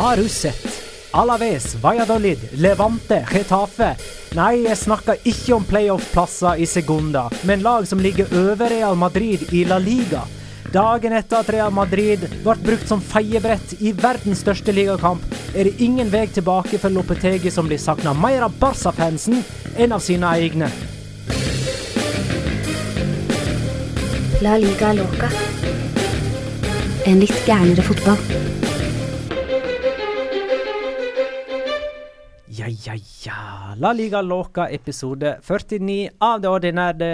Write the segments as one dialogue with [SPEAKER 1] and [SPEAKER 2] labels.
[SPEAKER 1] Har du sett? Alaves, Valladolid, Levante, Getafe. Nei, jeg snakker ikke om playoff-plasser i Segunda, men lag som ligger over Real Madrid i La Liga. Dagen etter at Real Madrid ble brukt som feiebrett i verdens største ligakamp, er det ingen vei tilbake for Lopetegi, som blir savna mer av Barca-fansen enn av sine egne.
[SPEAKER 2] La liga loca. En litt gærnere fotball.
[SPEAKER 1] Ja, ja. La Liga Loca episode 49 av det ordinære,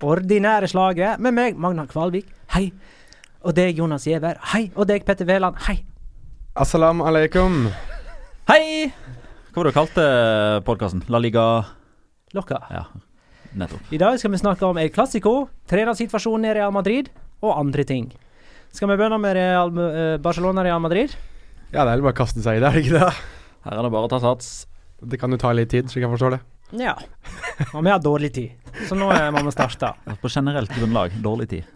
[SPEAKER 1] ordinære slaget med meg, Magna Kvalvik. Hei. Og deg, Jonas Giæver. Hei. Og deg, Petter Wæland. Hei.
[SPEAKER 3] Assalamu alaikum.
[SPEAKER 4] Hei! Hva var det du kalte podkasten? La Liga
[SPEAKER 1] Loca.
[SPEAKER 4] Ja, nettopp.
[SPEAKER 1] I dag skal vi snakke om El Clásico, trenersituasjonen i Real Madrid og andre ting. Skal vi begynne med Real, eh, Barcelona-Real Madrid?
[SPEAKER 3] Ja, det er vel bare å kaste seg i det, er det ikke det?
[SPEAKER 4] Her er det bare å ta sats.
[SPEAKER 3] Det kan jo ta litt tid, slik jeg forstår det.
[SPEAKER 1] Ja. Og vi har dårlig tid, så nå må vi starte.
[SPEAKER 4] På generelt grunnlag. Dårlig tid.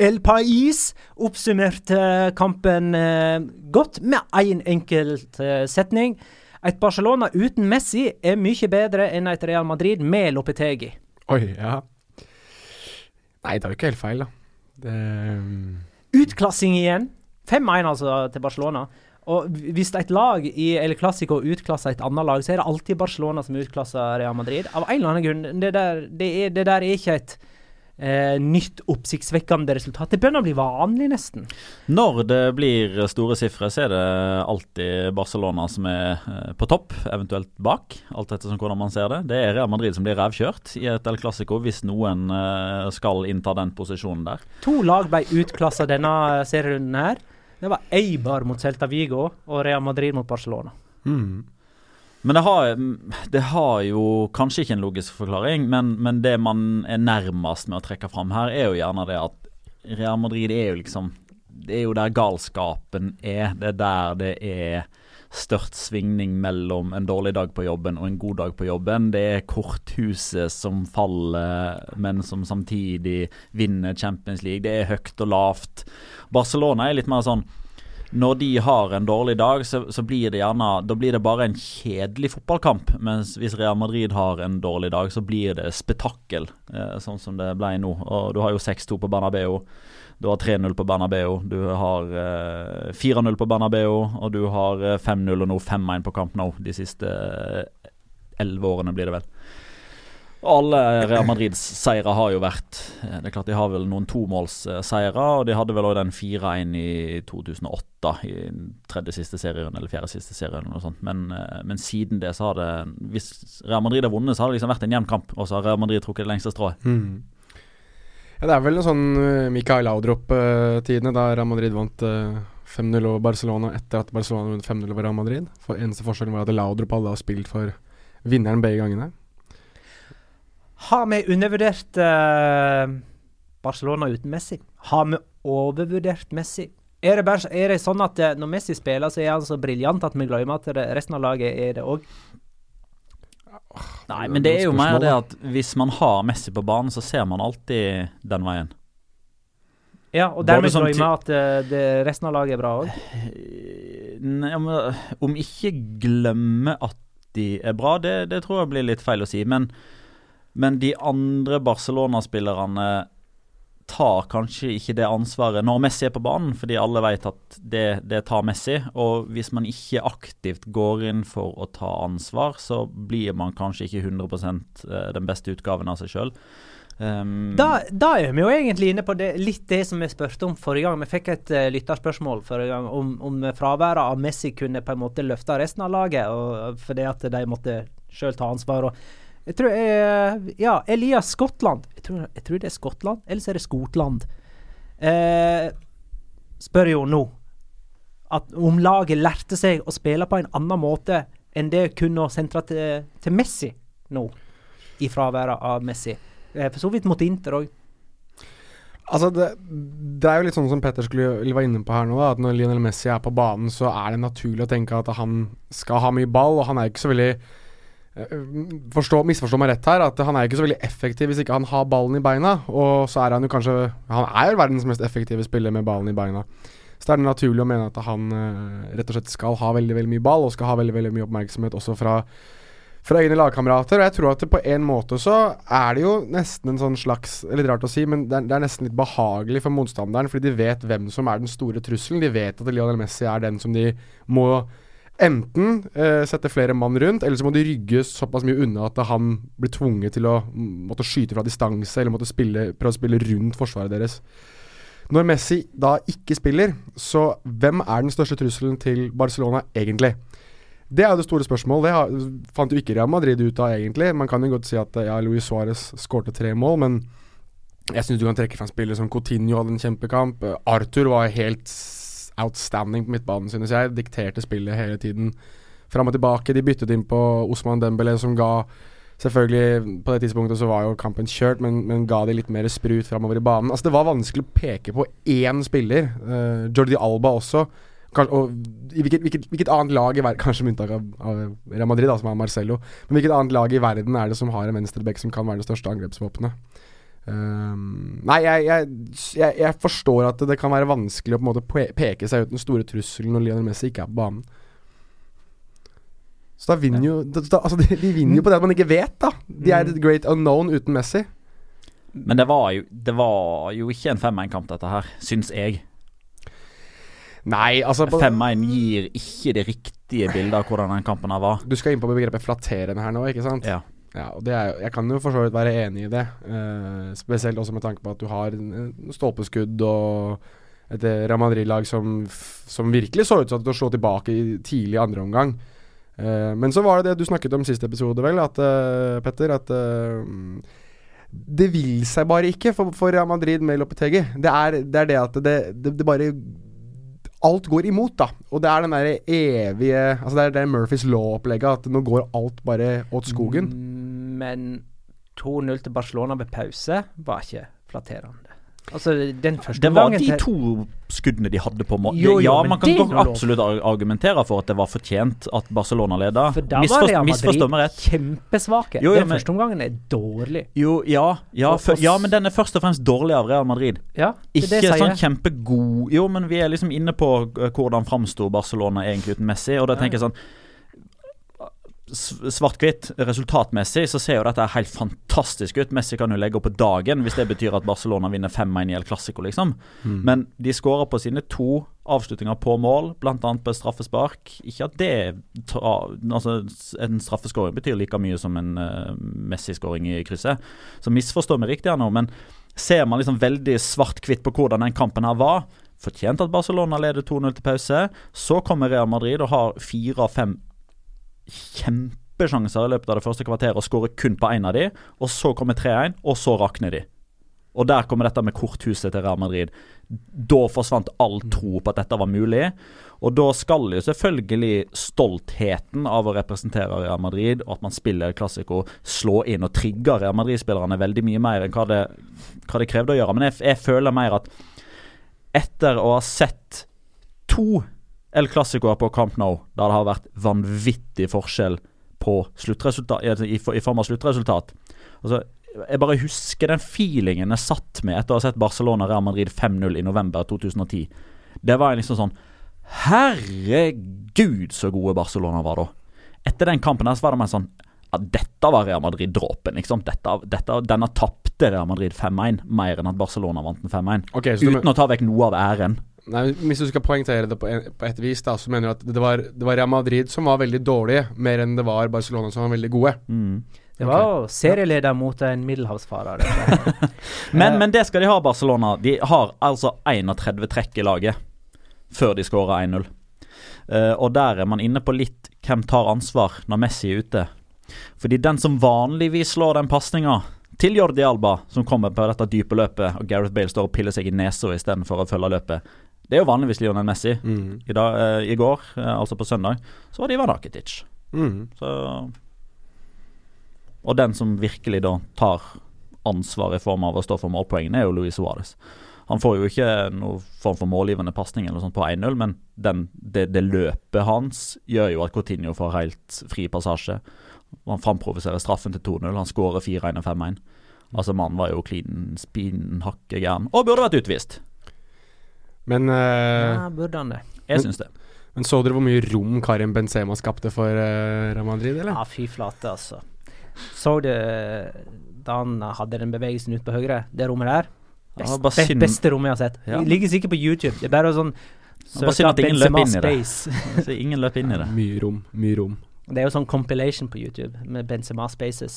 [SPEAKER 1] El Pais oppsummerte kampen eh, godt med én enkelt eh, setning. Et Barcelona uten Messi er mye bedre enn et Real Madrid med Lopetegi.
[SPEAKER 3] Oi, ja. Nei, det er jo ikke helt feil, da. Det
[SPEAKER 1] Utklassing igjen. 5-1 altså til Barcelona. Og hvis et lag i El Clásico utklasser et annet lag, så er det alltid Barcelona som utklasser Real Madrid. Av en eller annen grunn. Det der, det er, det der er ikke et eh, nytt oppsiktsvekkende resultat. Det begynner å bli vanlig, nesten.
[SPEAKER 4] Når det blir store sifre, så er det alltid Barcelona som er eh, på topp, eventuelt bak. Alt etter hvordan man ser det. Det er Real Madrid som blir revkjørt i et El Clásico, hvis noen eh, skal innta den posisjonen der.
[SPEAKER 1] To lag ble utklassa denne serierunden her. Det var Eibar mot Celta Vigo og Real Madrid mot Barcelona.
[SPEAKER 3] mm.
[SPEAKER 4] Men det har, det har jo kanskje ikke en logisk forklaring, men, men det man er nærmest med å trekke fram her, er jo gjerne det at Real Madrid er jo liksom Det er jo der galskapen er. Det er der det er størst svingning mellom en dårlig dag på jobben og en god dag på jobben. Det er korthuset som faller, men som samtidig vinner Champions League. Det er høyt og lavt. Barcelona er litt mer sånn når de har en dårlig dag, så, så, blir det gjerne Da blir det bare en kjedelig fotballkamp. Mens hvis Real Madrid har en dårlig dag, så blir det spetakkel, eh, sånn som det ble nå. Og du har jo 6-2 på Bernabeu. Du har 3-0 på Bernabeu, du har eh, 4-0 på Bernabeu, og du har 5-0 og nå 5-1 på Camp Nou de siste eh, elleve årene, blir det vel. Alle Real Madrids seire har jo vært eh, Det er klart De har vel noen tomålsseire, og de hadde vel òg den 4-1 i 2008, i tredje siste serien eller fjerde siste serien. eller noe sånt. Men, eh, men, siden det så har det Hvis Real Madrid har vunnet, så har det liksom vært en jevn kamp, og så har Real Madrid trukket det lengste strået.
[SPEAKER 3] Mm. Ja, det er vel en sånn uh, Mikael Laudrup-tidene, da Real Madrid vant uh, 5-0 over Barcelona etter at Barcelona vant 5-0 over Real Madrid. For Eneste forskjellen var at Laudrup hadde spilt for vinneren begge gangene.
[SPEAKER 1] Har vi undervurdert uh, Barcelona uten Messi? Har vi overvurdert Messi? Er det, bare, er det sånn at uh, når Messi spiller, så er han så briljant at vi glemmer at resten av laget er det òg?
[SPEAKER 4] Nei, men det er jo mer det at hvis man har Messi på banen, så ser man alltid den veien.
[SPEAKER 1] Ja, og dermed glemmer vi at uh, det, resten av laget er bra òg?
[SPEAKER 4] Om ikke glemme at de er bra, det, det tror jeg blir litt feil å si. Men men de andre Barcelona-spillerne tar kanskje ikke det ansvaret når Messi er på banen, fordi alle vet at det, det, tar Messi. Og hvis man ikke aktivt går inn for å ta ansvar, så blir man kanskje ikke 100 eh, den beste utgaven av seg sjøl.
[SPEAKER 1] Um, ehm, da, da, er vi jo egentlig inne på det, litt det som vi spurte om forrige gang. Vi fikk et uh, lytterspørsmål forrige gang om, om fraværet av Messi kunne på en måte løfte resten av laget, og, fordi at de måtte sjøl ta ansvar. og jeg tror jeg, Ja, Elias Skottland. Jeg tror, jeg tror, det er Skottland, eller så er det Skotland. Eh, spør jo nå at om laget lærte seg å spille på en annen måte enn det kun å sentre til, til Messi nå, i fraværet av Messi. Eh, for så vidt mot Inter òg.
[SPEAKER 3] Altså det, det, er jo litt sånn som Petter skulle var inne på her nå, da, at når Lionel Messi er på banen, så er det naturlig å tenke at han skal ha mye ball, og han er ikke så veldig Eh, forstå, misforstå meg rett her, at han er ikke så veldig effektiv hvis ikke han har ballen i beina. Og så er han jo kanskje Han er jo verdens mest effektive spiller med ballen i beina. Så det er det naturlig å mene at han uh, rett og slett skal ha veldig veldig mye ball, og skal ha veldig veldig mye oppmerksomhet også fra, fra egne lagkamerater. Og jeg tror at på en måte så er det jo nesten en sånn slags Litt rart å si, men det er, det er, nesten litt behagelig for motstanderen, fordi de vet hvem som er den store trusselen. De vet at Lionel Messi er den som de må enten eh, sette flere mann rundt, eller så må de rygge såpass mye unna at han blir tvunget til å måtte skyte fra distanse, eller måtte spille, prøve å spille rundt forsvaret deres. Når Messi da ikke spiller, så hvem er den største trusselen til Barcelona egentlig? Det er jo det store spørsmålet. Det fant jo ikke Real Madrid ut av, egentlig. Man kan jo godt si at ja, Luis Suárez skårte tre mål, men jeg syns du kan trekke fram spillere som Coutinho hadde en kjempekamp. Arthur var helt outstanding på midtbanen, synes jeg. Dikterte spillet hele tiden fram og tilbake. De byttet inn på Osman Dembele, som ga Selvfølgelig, på det tidspunktet så var jo kampen kjørt, men, men ga de litt mer sprut framover i banen. Altså Det var vanskelig å peke på én spiller. Uh, Jordi Alba også. Kanskje, og hvilket, hvilket, hvilket, annet lag i verden Kanskje med unntak av, av Real Madrid, da, som er Marcello. Men hvilket annet lag i verden er det som har en venstreback som kan være det største angrepsvåpenet? Um, nei, jeg, jeg, jeg, jeg, forstår at det kan være vanskelig å på en måte peke seg ut den store trusselen når Lionel Messi ikke er på banen. Så da vinner jo da, altså de, de, vinner jo på det at man ikke vet, da. De er mm. et great unknown uten Messi.
[SPEAKER 4] Men det var jo, det var jo ikke en 5-1-kamp, dette her, syns jeg.
[SPEAKER 3] Nei, altså
[SPEAKER 4] 5-1 gir ikke det riktige bildet av hvordan den kampen her var.
[SPEAKER 3] Du skal inn på begrepet flatterende her nå, ikke sant?
[SPEAKER 4] Ja.
[SPEAKER 3] Ja, og er, Jeg kan jo for så vidt være enig i det. Eh, spesielt også med tanke på at du har stolpeskudd og et Real Madrid-lag som, som, virkelig så ut til å slå tilbake i tidlig andre omgang. Eh, men så var det det du snakket om siste episode, vel, at, eh, Petter. At det vil seg bare ikke for, for Real Madrid med Lopetegi. Det det er det at det, det, det bare alt går imot, da. Og det er den derre evige Altså det er det Murphys law-opplegget, at nå går alt bare åt skogen.
[SPEAKER 1] Mm, men 2-0 til Barcelona ved pause var ikke flatterende. Altså, den første
[SPEAKER 4] Det var de to skuddene de hadde på mål.
[SPEAKER 1] Jo, jo,
[SPEAKER 4] ja, man kan godt absolutt argumentere for at det var fortjent at Barcelona leda.
[SPEAKER 1] For da var Real Madrid kjempesvake.
[SPEAKER 4] Jo, jo,
[SPEAKER 1] den første omgangen er dårlig.
[SPEAKER 4] Jo, ja, ja, for, ja, men den er først og fremst dårlig av Real Madrid.
[SPEAKER 1] Ja, det
[SPEAKER 4] Ikke
[SPEAKER 1] det
[SPEAKER 4] sånn kjempegod Jo, men vi er liksom inne på uh, hvordan framsto Barcelona egentlig uten Messi, og da tenker jeg sånn Svart-hvitt, resultatmessig, så ser jo dette helt fantastisk ut. Messi kan jo legge opp på dagen hvis det betyr at Barcelona vinner 5-1 i El Clásico, liksom.
[SPEAKER 3] Mm.
[SPEAKER 4] Men de skårer på sine to avslutninger på mål, bl.a. på straffespark. Ikke at det Altså, en straffeskåring betyr like mye som en uh, Messi-skåring i krysset. Så misforstår vi riktig her nå, men ser man liksom veldig svart-hvitt på hvordan den kampen her var Fortjent at Barcelona leder 2-0 til pause. Så kommer Real Madrid og har fire av fem kjempesjanser i løpet av det første kvarteret og skårer kun på én av de. Og så kommer 3-1, og så rakner de. Og der kommer dette med korthuset til Real Madrid. Da forsvant all tro på at dette var mulig. Og da skal jo selvfølgelig stoltheten av å representere Real Madrid, og at man spiller Classico, slå inn og trigge Real Madrid-spillerne veldig mye mer enn hva det, hva det krevde å gjøre. Men jeg, jeg føler mer at etter å ha sett to El Clásico på Camp Nou, der det har vært vanvittig forskjell på sluttresultat, i, i form av sluttresultat Altså, jeg bare husker den feelingen jeg satt med etter å ha sett Barcelona Real Madrid 5-0 i november 2010. Det var liksom sånn Herregud, så gode Barcelona var da. Etter den kampen her så var det mer sånn ja, Dette var Real Madrid-dråpen. liksom. Dette, dette, denne tapte Real Madrid 5-1 mer enn at Barcelona vant den 5-1.
[SPEAKER 3] Okay, uten
[SPEAKER 4] Uten å ta vekk noe av æren.
[SPEAKER 3] Nei, Hvis du skal poengtere det på, en, på et vis, da, så mener du at det var, det var Real Madrid som var veldig dårlige, mer enn det var Barcelona som var veldig gode.
[SPEAKER 4] Mm.
[SPEAKER 1] Det var jo serieleder mot en middelhavsfarer.
[SPEAKER 4] Men, men det skal de ha, Barcelona. De har altså 31 trekk i laget før de skårer 1-0. Uh, og der er man inne på litt hvem tar ansvar når Messi er ute. Fordi den som vanligvis slår den pasninga til Jordi Alba, som kommer på dette dype løpet, og Gareth Bale står og piller seg i nesa istedenfor å følge løpet, det er jo vanligvis Lionel Messi.
[SPEAKER 3] Mm.
[SPEAKER 4] I, dag, eh, I går, eh, altså på søndag, så var det Ivan Rakitic.
[SPEAKER 3] Mm.
[SPEAKER 4] Så Og den som virkelig da tar ansvar i form av å stå for målpoengene, er jo Luis Suárez. Han får jo ikke noen form for målgivende pasning eller sånt på 1-0, men den, det, det løpet hans gjør jo at Coutinho får helt fri passasje. Han framprovoserer straffen til 2-0. Han skårer 4-1 og 5-1. Altså Mannen var jo klin spinen hakke gæren, og burde vært utvist.
[SPEAKER 3] Men, uh,
[SPEAKER 1] Ja, burde han det?
[SPEAKER 4] Jeg syns det.
[SPEAKER 3] men så dere hvor mye rom Karim Benzema skapte for uh, Real Madrid, eller?
[SPEAKER 1] Ja, fy flate, altså. Så du da han hadde den bevegelsen ut på høyre? Det rommet der?
[SPEAKER 4] Ja,
[SPEAKER 1] Best,
[SPEAKER 4] bare synd-
[SPEAKER 1] beste rommet jeg har sett.
[SPEAKER 4] Ja.
[SPEAKER 1] Ligger sikkert på YouTube. Det er bare sånn
[SPEAKER 4] Bare synd at ingen løp inn i det.
[SPEAKER 1] Space.
[SPEAKER 4] Så ingen løp inn i det.
[SPEAKER 3] Mye rom, mye rom.
[SPEAKER 1] Det er jo sånn compilation på YouTube med Benzema Spaces.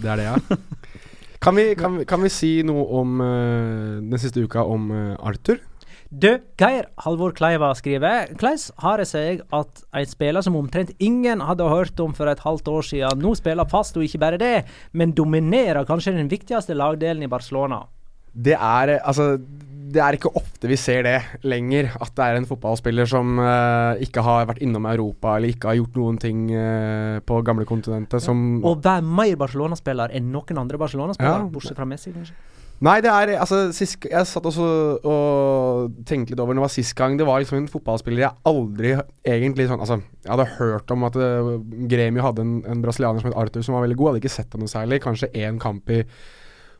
[SPEAKER 3] Det er det, ja. kan, vi, kan, kan vi si noe om uh, den siste uka om uh, Arthur?
[SPEAKER 1] Du, Geir Halvor Kleiva skriver Hvordan har det seg at en spiller som omtrent ingen hadde hørt om for et halvt år siden, nå spiller fast, og ikke bare det, men dominerer kanskje den viktigste lagdelen i Barcelona?
[SPEAKER 3] Det er eh, altså det er ikke ofte vi ser det lenger. At det er en fotballspiller som uh, ikke har vært innom Europa eller ikke har gjort noen ting uh, på gamle kontinentet som
[SPEAKER 1] Og hver mer Barcelona-spiller enn noen andre Barcelona-spillere,
[SPEAKER 3] Ja.
[SPEAKER 1] bortsett fra Messi, kanskje.
[SPEAKER 3] Nei, det er altså sist, Jeg satt også og tenkte litt over det var sist gang. Det var liksom en fotballspiller jeg aldri egentlig sånn Altså, jeg hadde hørt om at uh, Gremio hadde en, en brasilianer som het Arthur som var veldig god. Hadde ikke sett ham noe særlig. Kanskje én kamp i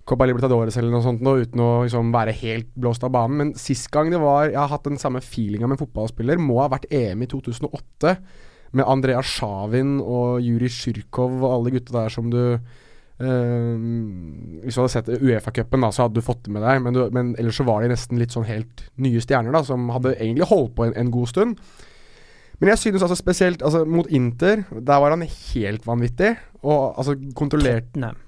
[SPEAKER 3] Copa Libertadores eller noe sånt nå, uten å liksom være helt blåst av banen. Men sist gang det var Jeg har hatt den samme feelinga med en fotballspiller, må ha vært EM i 2008. Med Andrea Sjavin og Juri Sjyrkov og alle gutta der som du eh, Hvis du hadde sett Uefa-cupen, så hadde du fått det med deg. Men, du, men ellers så var de nesten litt sånn helt nye stjerner, da, som hadde egentlig holdt på en, en god stund. Men jeg synes altså spesielt altså, mot Inter, der var han helt vanvittig. Og altså kontrollert
[SPEAKER 1] Tottenham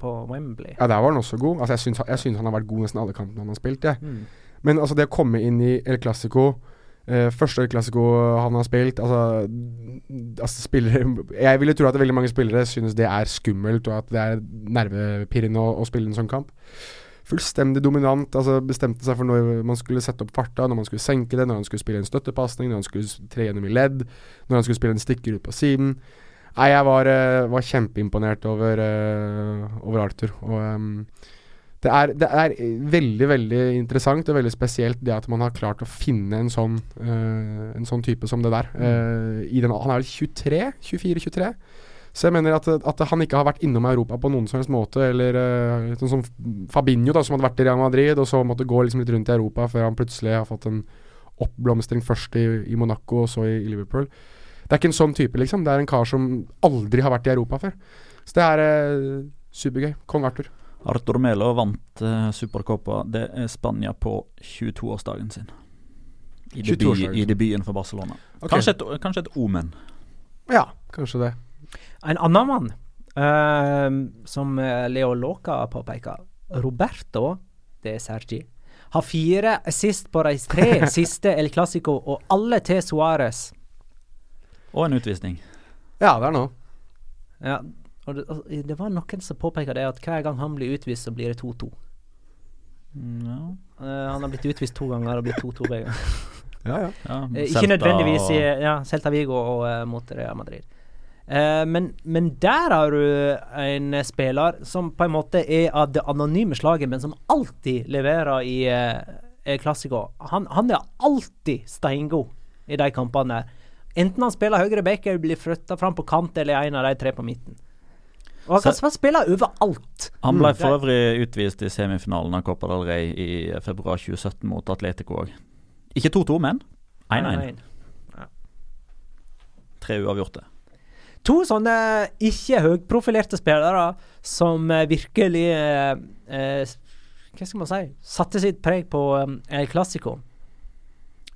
[SPEAKER 1] på Wembley.
[SPEAKER 3] Ja, der var han også god. Altså, jeg syns han har vært god nesten alle kampene han har spilt. Ja.
[SPEAKER 1] Mm.
[SPEAKER 3] Men altså, det å komme inn i El Clásico eh, Første klassiko han har spilt Altså, altså spillere Jeg ville tro at veldig mange spillere synes det er skummelt, og at det er nervepirrende å, å spille en sånn kamp. Fullstendig dominant. Altså Bestemte seg for når man skulle sette opp farta, når man skulle senke det, når han skulle spille en støttepasning, når han skulle tre gjennom i ledd, når han skulle spille en stikker ut på siden. Nei, jeg var, uh, var kjempeimponert over, uh, over Arthur. Og ehm, det er, det er veldig veldig interessant og veldig spesielt det at man har klart å finne en sånn, uh, en sånn type som det der. Uh, den, han er vel 23? 24-23? Så jeg mener at, at, han ikke har vært innom Europa på noen som helst måte. Eller uh, sånn som Fabinho, da, som hadde vært i Real Madrid, og så måtte gå liksom litt rundt i Europa før han plutselig har fått en oppblomstring først i, i Monaco og så i, i, Liverpool. Det er ikke en sånn type, liksom. Det er en kar som aldri har vært i Europa før. Så det er supergøy. Kong Arthur.
[SPEAKER 4] Arthur Melo vant uh, Supercopa. Det er Spania på 22-årsdagen sin. I, debut, I, debuten for Barcelona. Okay. Kanskje, et, kanskje et omen.
[SPEAKER 3] Ja, kanskje det.
[SPEAKER 1] En annen mann, uh, som Leo Loca påpeker, Roberto de Sergi, har fire assist på de tre siste El Clásico, og alle til Suárez.
[SPEAKER 4] Og en utvisning.
[SPEAKER 3] Ja, det er noe.
[SPEAKER 1] Ja, og det, altså, det, var noen som påpeker det, at hver gang han blir utvist, så blir det 2-2.
[SPEAKER 4] No.
[SPEAKER 1] Uh, han har blitt utvist to ganger og blitt 2-2 begge ganger.
[SPEAKER 3] ja, ja.
[SPEAKER 1] ja uh, ikke nødvendigvis i ja, Celta Vigo og uh, mot Real Madrid. Uh, men, men, der har du en spiller som på en måte er av det anonyme slaget, men som alltid leverer i uh, Classico. Han, han, er alltid steingod i de kampene. Enten han spiller høyre back eller blir flytta fram på kant eller en av de tre på midten. Og han kan spille overalt.
[SPEAKER 4] Han ble mm. for øvrig utvist i semifinalen av Copa del Rey i februar 2017 mot Atletico òg. Ikke 2-2, men 1-1. Tre uavgjorte.
[SPEAKER 1] To sånne ikke høyprofilerte spillere som eh, virkelig eh, eh, Hva skal man si satte sitt preg på eh, El Clásico.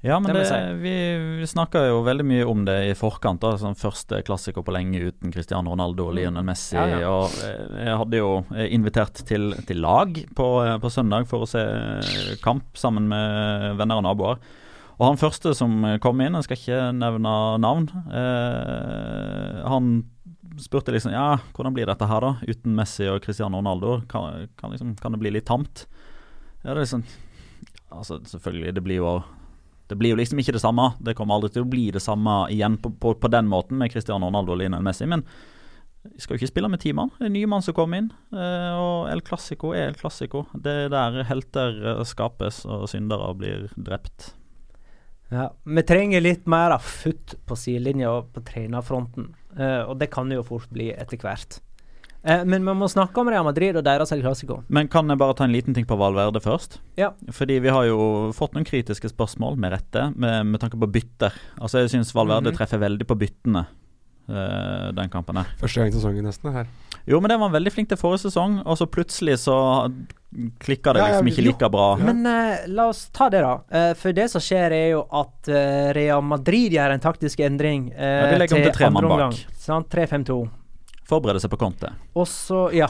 [SPEAKER 4] Ja, men det, vi, vi snakka jo veldig mye om det i forkant. da, sånn Første klassiker på lenge uten Cristiano Ronaldo og mm. Lionel Messi. Ja, ja. og eh, Jeg hadde jo invitert til, til lag på, på, søndag for å se kamp sammen med venner og naboer. Og han første som kom inn, jeg skal ikke nevne navn, eh, han spurte liksom ja, hvordan blir dette her da, uten Messi og Cristiano Ronaldo? Kan, kan, liksom, kan det bli litt tamt? Ja, det er liksom Altså, selvfølgelig, det blir jo det blir jo liksom ikke det samme. Det kommer aldri til å bli det samme igjen på, på, på den måten med Cristiano Ronaldo og Lionel Messi. Men vi skal jo ikke spille med ti mann. Det er en ny mann som kommer inn. Eh, og El Clásico er El Clásico. Det er der helter eh, skapes og syndere blir drept.
[SPEAKER 1] Ja, Vi trenger litt mer av futt på sidelinja og på trenerfronten. Uh, og det kan jo fort bli etter hvert. Uh, men vi må snakke om Real Madrid og deres El.
[SPEAKER 4] Men kan jeg bare ta en liten ting på Valverde først?
[SPEAKER 1] Ja.
[SPEAKER 4] Fordi vi har jo fått noen kritiske spørsmål, med rette, med, med tanke på bytter. Altså Jeg syns Valverde mm -hmm. treffer veldig på byttene, uh, den kampen her.
[SPEAKER 3] Første gang i sesongen nesten her.
[SPEAKER 4] Jo, men det var veldig flink til forrige sesong, og så plutselig så klikka det liksom ikke like bra.
[SPEAKER 1] Men uh, la oss ta det, da. Uh, for det som skjer, er jo at uh, Real Madrid gjør en taktisk endring
[SPEAKER 4] ja, de legger om til tre mann bak.
[SPEAKER 1] 3-5-2.
[SPEAKER 4] Forbereder seg på Conte.
[SPEAKER 1] Og så, ja.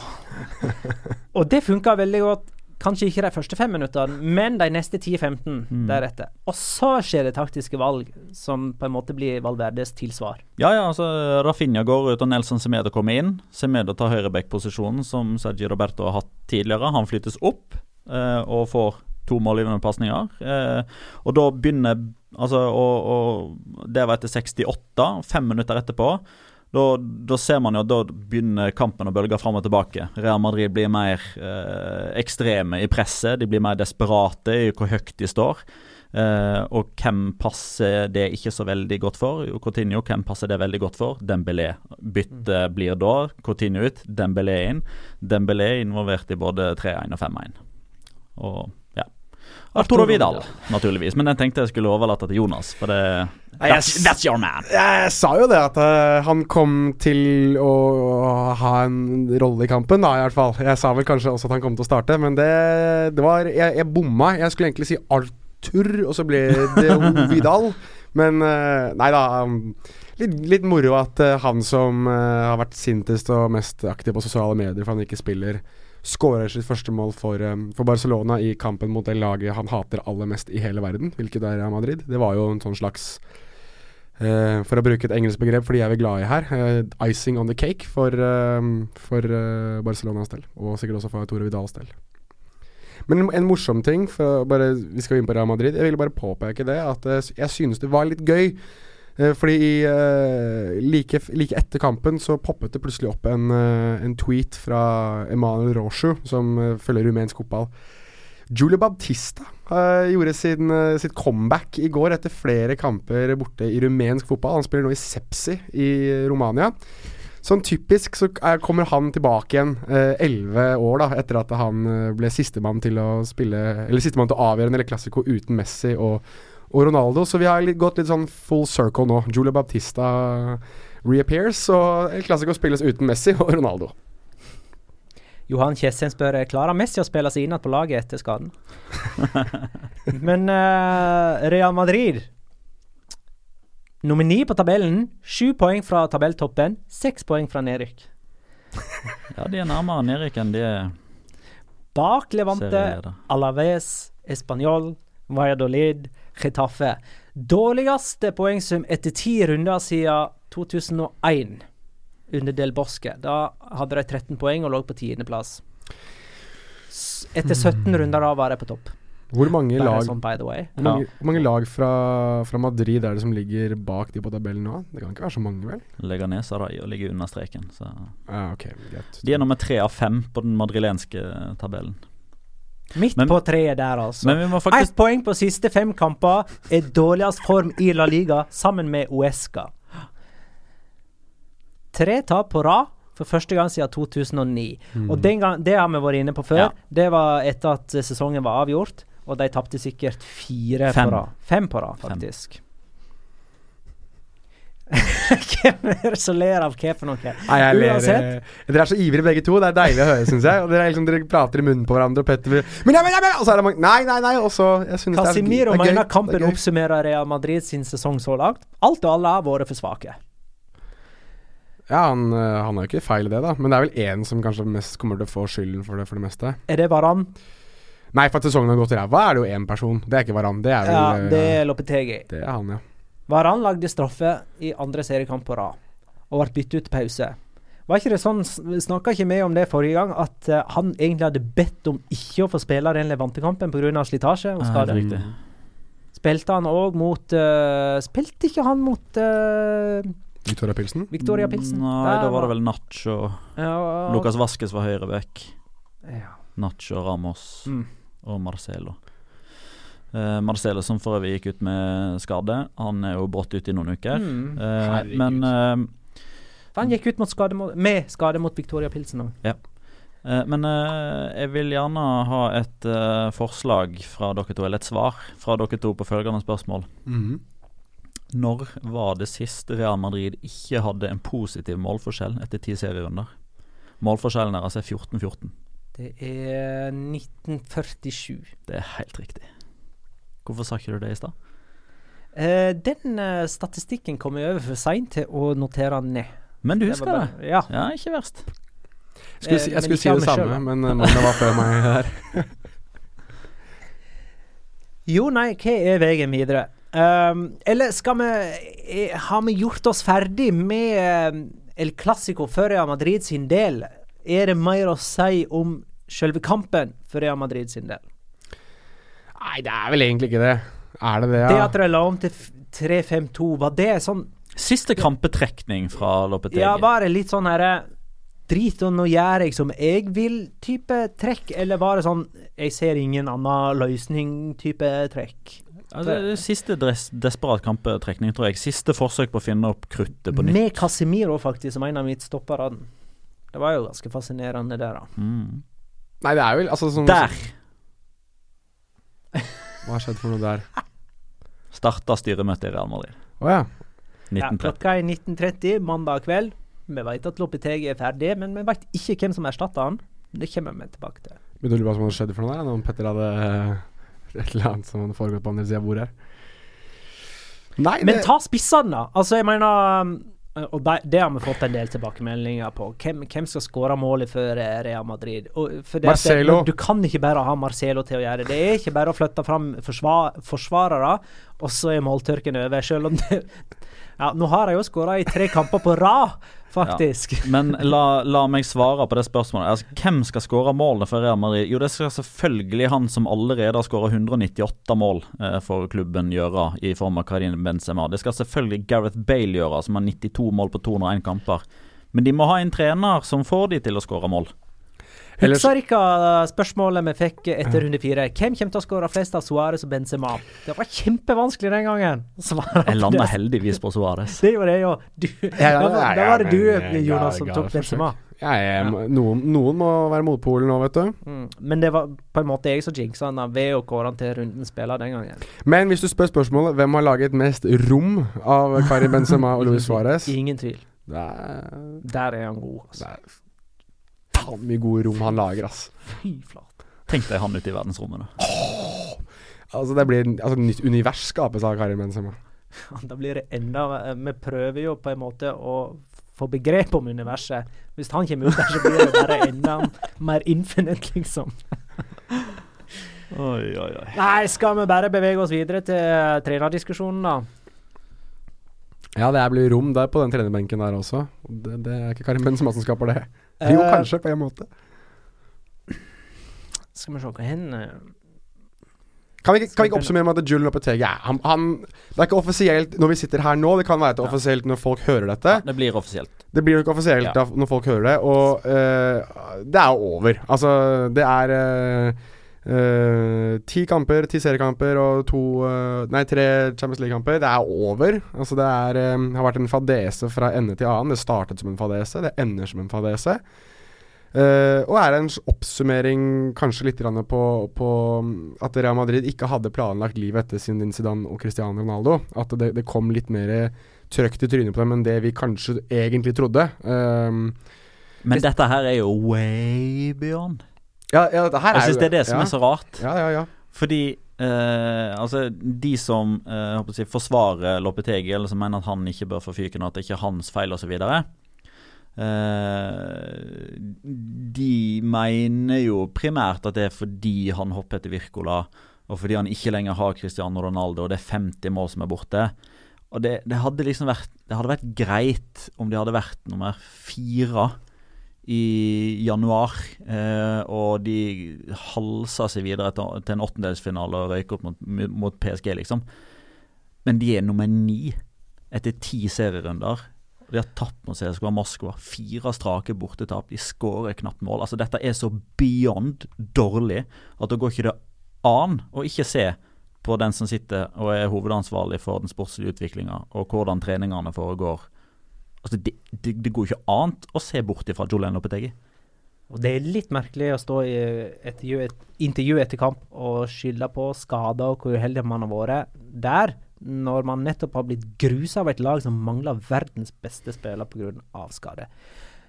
[SPEAKER 1] og det funka veldig godt. Kanskje ikke de første fem minuttene, men de neste 10-15 mm. deretter. Og så skjer det taktiske valg som på en måte blir Valverdes tilsvar.
[SPEAKER 4] Ja, ja, altså Rafinha går ut og Nelson Semedo kommer inn. Semedo tar høyreback-posisjonen som Sergi Roberto har hatt tidligere. Han flyttes opp eh, og får to målgivende pasninger. Eh, og da begynner Altså, og, og det var etter 68. Fem minutter etterpå da, da, ser man jo at da begynner kampen å bølge fram og tilbake. Real Madrid blir mer eh, ekstreme i presset, de blir mer desperate i hvor høyt de står. Eh, og hvem passer det ikke så veldig godt for? Jo, Coutinho, hvem passer det veldig godt for? Dembélé. Bytte blir da Coutinho ut, Dembélé inn. Dembélé involvert i både 3-1 og 5-1. Og. Arturo Vidal, naturligvis. Men jeg tenkte jeg skulle overlate til Jonas, for det That's, that's, your man.
[SPEAKER 3] Jeg sa jo det, at uh, han kom til å ha en rolle i kampen, da, i hvert fall. Jeg sa vel kanskje også at han kom til å starte, men det, det var Jeg, jeg bomma. Jeg skulle egentlig si Arthur, og så ble det Vidal. Men uh, nei da. Um, litt, litt, moro at uh, han som har vært sintest og mest aktiv på sosiale medier for han ikke spiller, skårer sitt første mål for, um, for, Barcelona i kampen mot det laget han hater aller mest i hele verden, hvilket er Madrid. Det var jo en sånn slags Uh, for å bruke et engelsk begrep, for de er vi glad i her. Uh, icing on the cake for, uh, for Barcelonas del, og sikkert også for Tore Vidals del. Men en, morsom ting, bare, vi skal inn på Real Madrid. Jeg ville bare påpeke det, at jeg synes det var litt gøy Eh, fordi i, eh, like, like etter kampen så poppet det plutselig opp en, eh, en tweet fra Emanuel Roshu, som eh, følger rumensk fotball. Julio Baptista eh, gjorde sin, eh, sitt comeback i går etter flere kamper borte i rumensk fotball. Han spiller nå i Sepsi i Romania. Sånn typisk så er, kommer han tilbake igjen elleve år da etter at han eh, ble sistemann til å spille Eller sistemann til å avgjøre en El klassiko uten Messi og, og Ronaldo. Så vi har litt, gått litt sånn full circle nå. Julio Baptista reappears, og El Clásico spilles uten Messi og Ronaldo.
[SPEAKER 1] Johan Kjessen spør klarer Messi å spille seg inn igjen på laget etter skaden. Men uh, Real Madrid Nummer ni på tabellen. Sju poeng fra tabelltoppen. Seks poeng fra nedrykk.
[SPEAKER 4] Ja, de er nærmere nedrykk enn de er
[SPEAKER 1] Bak Levante. Alaves, Español, Valladolid, Getafe. Dårligste poengsum etter ti runder siden 2001 under Del Bosque. Da hadde de 13 poeng og lå på tiendeplass. Etter 17 runder da var de på topp.
[SPEAKER 3] Hvor mange lag,
[SPEAKER 1] sånn by the way.
[SPEAKER 3] hvor mange, hvor mange lag fra, fra Madrid er det som ligger bak de på tabellen nå? Det kan ikke være så mange, vel?
[SPEAKER 4] Leganes har da og ligger under streken. Så.
[SPEAKER 3] Ja, ok.
[SPEAKER 4] De er nummer tre av fem på den madrilenske tabellen.
[SPEAKER 1] Midt
[SPEAKER 4] Men-
[SPEAKER 1] på treet der, altså.
[SPEAKER 4] Men faktisk
[SPEAKER 1] Ett poeng på siste fem kamper er dårligst form i La Liga, sammen med Uesca. Tre tap på rad for første gang siden 2009. Og den gang, det har vi vært inne på før.
[SPEAKER 4] Ja.
[SPEAKER 1] Det var etter at sesongen var avgjort, og de tapte sikkert fire
[SPEAKER 4] Fem.
[SPEAKER 1] på rad. Fem på rad,
[SPEAKER 4] Fem.
[SPEAKER 1] Hvem er det som ler av hva for noe?
[SPEAKER 3] Nei, jeg ler
[SPEAKER 1] Uansett.
[SPEAKER 3] eh, Dere er så ivrige begge to. Det er deilig å høre, syns jeg. Og dere, er liksom, dere prater i munnen på hverandre, og Petter vil men, ja, men, ja, men, Og så er det mange Nei, nei, nei. Og så
[SPEAKER 1] Casimiro
[SPEAKER 3] er
[SPEAKER 1] mener kampen
[SPEAKER 3] er
[SPEAKER 1] oppsummerer Real Madrid sin sesong så langt. Alt og alle har vært for svake.
[SPEAKER 3] Ja, han, eh, han har jo ikke feil i det, da. Men det er vel én som kanskje mest kommer til å få skylden for det, for det meste.
[SPEAKER 1] Er det Varan?
[SPEAKER 3] Nei, for at sesongen har gått ræva, er det jo én person. Det er ikke Varan. Det er vel
[SPEAKER 1] Ja,
[SPEAKER 3] eh,
[SPEAKER 1] det er Lopetegi.
[SPEAKER 3] det er han, ja.
[SPEAKER 1] Varan lagde straffe i andre seriekamp på rad, og ble byttet ut til pause. Var ikke det sånn, Snakka ikke vi om det forrige gang, at uh, han egentlig hadde bedt om ikke å få spille den Levante-kampen pga. slitasje og skade?
[SPEAKER 4] Ja.
[SPEAKER 1] Spilte han òg mot uh, Spilte ikke han mot uh,
[SPEAKER 3] Victoria Pilsen.
[SPEAKER 1] Victoria Pilsen?
[SPEAKER 4] Nei,
[SPEAKER 1] Der
[SPEAKER 4] da var det vel Nacho.
[SPEAKER 1] ja,
[SPEAKER 4] Lucas Vasques var høyreback.
[SPEAKER 1] ja.
[SPEAKER 4] Nacho, Ramos
[SPEAKER 1] Mm.
[SPEAKER 4] og Marcelo. Eh, Marcelo som for øvrig gikk ut med skade. Han er jo brått ute i noen uker.
[SPEAKER 1] Mm.
[SPEAKER 3] Uh,
[SPEAKER 4] men eh,
[SPEAKER 1] For Han gikk ut mot skade mot, med skade mot Victoria Pilsen òg.
[SPEAKER 4] Eh, Men jeg vil gjerne ha et forslag fra dere to, eller et svar fra dere to på følgende spørsmål.
[SPEAKER 3] Mm.
[SPEAKER 4] Når var det sist Real Madrid ikke hadde en positiv målforskjell etter ti serierunder? Målforskjellen deres er 14-14.
[SPEAKER 1] Det er 1947.
[SPEAKER 4] Det er helt riktig. Hvorfor sa ikke du det i stad?
[SPEAKER 1] Eh, den eh, statistikken kom jeg over for seint til å notere den ned.
[SPEAKER 4] Men du husker det?
[SPEAKER 1] bare- Ja.
[SPEAKER 4] Ja, ikke verst.
[SPEAKER 3] Jeg skulle, si,
[SPEAKER 1] Eh,
[SPEAKER 3] jeg skulle si det samme,
[SPEAKER 1] selv,
[SPEAKER 3] men uh, Magna var før meg her.
[SPEAKER 1] Jo, nei, hva er veien videre? Um, eller skal vi eh, Har vi gjort oss ferdig med eh, El Clásico for Real Madrid sin del? Er det mer å si om selve kampen for Real Madrid sin del?
[SPEAKER 3] Nei, det er vel egentlig ikke det. Er det det, ja?
[SPEAKER 1] Det at de la om til 3-5-2, var det sånn
[SPEAKER 4] Siste krampetrekning fra Lopetegi.
[SPEAKER 1] Ja, var det litt sånn herre Drit og nå gjør jeg som jeg vil-type trekk, eller var det sånn jeg ser ingen annen løsning-type trekk?
[SPEAKER 4] Altså, det er siste des desperat kampetrekning, tror jeg. Siste forsøk på å finne opp kruttet på nytt.
[SPEAKER 1] Med Casemiro, faktisk, som en av midtstopperne. Det var jo ganske fascinerende, det, da.
[SPEAKER 4] Mm.
[SPEAKER 3] Nei, det er vel altså som
[SPEAKER 4] Der
[SPEAKER 3] Hva har skjedd for noe der?
[SPEAKER 4] starta styremøtet i Real Madrid.
[SPEAKER 3] Å ja.
[SPEAKER 1] Ja,
[SPEAKER 4] 1930.
[SPEAKER 1] klokka er 19.30 mandag kveld. Vi vet at Lopetegi er ferdig, men vi vet ikke hvem som erstatter han. Det kommer vi tilbake til.
[SPEAKER 3] Men du lurer på hva som hadde skjedd for noe der, om Petter hadde eh, et eller annet som hadde foregått på andre sida av bordet her. Nei,
[SPEAKER 1] Men
[SPEAKER 3] det,
[SPEAKER 1] ta spissene, da. Altså, jeg mener um, Og det, har vi fått en del tilbakemeldinger på. Hvem, hvem skal skåre målet for eh, Real Madrid? For det Du kan ikke bare ha Marcelo til å gjøre det. Det er ikke bare å flytte fram forsvar, forsvarere, og så er måltørken over. Selv om det Ja, nå har de jo skåra i tre kamper på rad faktisk.
[SPEAKER 4] Ja. Men la, la, meg svare på det spørsmålet. Altså, hvem skal skåre målene for Real Madrid? Jo, det skal selvfølgelig han som allerede har skåra 198 mål eh, for klubben gjøre, i form av Karin Benzema. Det skal selvfølgelig Gareth Bale gjøre, som har 92 mål på 201 kamper. Men de må ha en trener som får de til å skåre mål.
[SPEAKER 1] Husker dere spørsmålet vi fikk etter runde fire? Hvem kommer til å skåre flest av Suárez og Benzema? Det var kjempevanskelig den gangen.
[SPEAKER 4] Jeg landa heldigvis på Suárez.
[SPEAKER 1] Det gjorde jeg òg. Da var det du, Jonas, som tok Benzema.
[SPEAKER 3] Ja, jeg, noen, noen, må være motpolen nå, vet du.
[SPEAKER 1] Mm. Men det var på en måte jeg som jinxa han ved å kåre han til rundens spiller den gangen.
[SPEAKER 3] Men hvis du spør spørsmålet hvem har laget mest rom av Karim Benzema og Luis Suárez
[SPEAKER 1] Ingen tvil.
[SPEAKER 3] Der,
[SPEAKER 1] Der er han god. Altså.
[SPEAKER 3] Der faen mye gode rom han lager, ass.
[SPEAKER 1] Fy flate.
[SPEAKER 4] Tenk deg han ute i verdensrommet, da.
[SPEAKER 3] Oh, altså, det blir altså, nytt univers skapes av Karim Benzema.
[SPEAKER 1] da blir det enda Vi prøver jo på en måte å få begrep om universet. Hvis han kommer ut der, så blir det bare enda mer infinite, liksom.
[SPEAKER 4] oi, oi, oi.
[SPEAKER 1] Nei, skal vi bare bevege oss videre til trenerdiskusjonen, da?
[SPEAKER 3] Ja, det blir rom der på den trenerbenken der også. Det, det er ikke Karim Benzema som skaper det. Jo, uh, kanskje, på en måte.
[SPEAKER 1] Skal vi se hva hen
[SPEAKER 3] kan vi, kan vi ikke oppsummere med at Julian Lopetegi han, han, Det er ikke offisielt når vi sitter her nå, det kan være ja. offisielt når folk hører dette.
[SPEAKER 4] Ja, det blir offisielt.
[SPEAKER 3] Det blir jo ikke offisielt ja. da, når folk hører det, og uh, det er jo over. Altså, det er uh, Uh, ti kamper, ti seriekamper og to uh, Nei, tre Champions League-kamper. Det er over. Altså Det er, um, har vært en fadese fra ende til annen. Det startet som en fadese, det ender som en fadese. Uh, og er en oppsummering kanskje litt på, på, at Real Madrid ikke hadde planlagt livet etter sin Zidane og Cristiano Ronaldo. At det, det kom litt mer trøkt i trynet på dem enn det vi kanskje egentlig trodde. Um,
[SPEAKER 4] Men dette her er jo way beyond.
[SPEAKER 3] Ja, ja, det her
[SPEAKER 4] jeg syns det er det som
[SPEAKER 3] ja.
[SPEAKER 4] er så rart.
[SPEAKER 3] Ja, ja, ja.
[SPEAKER 4] Fordi eh, altså, de som eh, si, forsvarer Loppetegi, eller som mener at han ikke bør få fyken, og at det ikke er hans feil osv., eh, de mener jo primært at det er fordi han hopper etter Wirkola, og fordi han ikke lenger har Cristiano Ronaldo, og det er 50 mål som er borte. Og det, det hadde liksom vært Det hadde vært greit om de hadde vært nummer fire i januar, eh, og de halsa seg videre til, en åttendelsfinale og røyk opp mot, mot, PSG, liksom. Men de er nummer ni etter ti serierunder. De har tapt mot CSKA Moskva. Fire strake bortetap. De skårer knapt mål. Altså Dette er så beyond dårlig at da går ikke det an å ikke se på den som sitter og er hovedansvarlig for den sportslige utviklinga, og hvordan treningene foregår Altså, det, det, det går ikke annet å se bort ifra Julian Lopetegi.
[SPEAKER 1] Og Det er litt merkelig å stå i et intervju etter kamp og skylde på skader og hvor uheldig man har vært der, når man nettopp har blitt grusa av et lag som mangler verdens beste spiller pga. skade.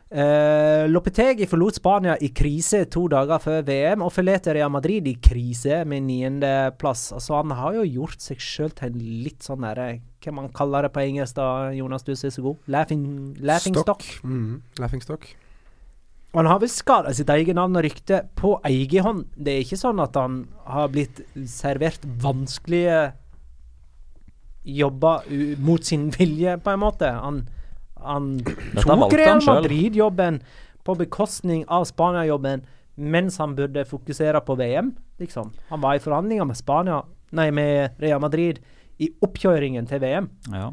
[SPEAKER 1] Uh, Lopetegi forlot Spania i krise to dager før VM, og forlater Real Madrid i krise med niendeplass. Altså, han har jo gjort seg sjøl til en litt sånn derre Hva man kaller det på engelsk, da, Jonas, du er så god? Laughing, laughing stock. stock.
[SPEAKER 3] Mm, laughing stock.
[SPEAKER 1] Og han har vel skada sitt eget navn og rykte på egen hånd. Det er ikke sånn at han har blitt servert vanskelige jobber mot sin vilje, på en måte. Han han tok Real Madrid-jobben på bekostning av Spania-jobben, mens han burde fokusere på VM, liksom. Han var i forhandlinger med Spania, nei, med Real Madrid i oppkjøringen til VM.
[SPEAKER 4] Ja.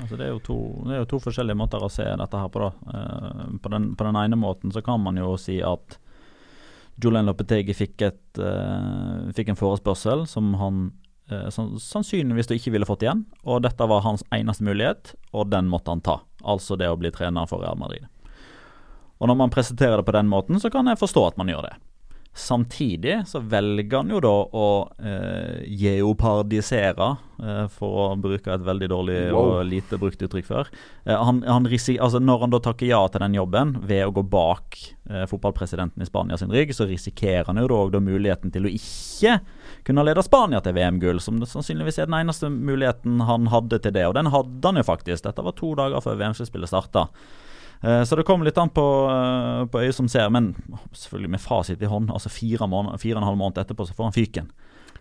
[SPEAKER 4] Altså det, er to, det, er jo to, forskjellige måter å se dette her på. Uh, på, den, på, den, ene måten så kan man jo si at Julian Lopetegi fikk, et, uh, fikk en forespørsel som han uh, sannsynligvis ikke ville fått igjen. Og dette var hans eneste mulighet, og den måtte han ta altså det å bli trener for Real Madrid. Og Når man presenterer det på den måten, så kan jeg forstå at man gjør det. Samtidig så velger han jo da å eh, geopardisere, eh, for å bruke et veldig dårlig wow. og lite brukt uttrykk før. Eh, han, han altså når han da takker ja til den jobben ved å gå bak eh, fotballpresidenten i Spania sin rygg, så risikerer han jo da, da muligheten til å ikke kunne lede Spania til VM-gull, som det sannsynligvis er den eneste muligheten han hadde til det. Og den hadde han jo faktisk. Dette var to dager før VM-spillet starta. Eh, så det kommer litt an på, uh, på øyet som ser, men selvfølgelig med fasit i hånd. Altså fire, måned, fire og en halv måned etterpå så får han fyken.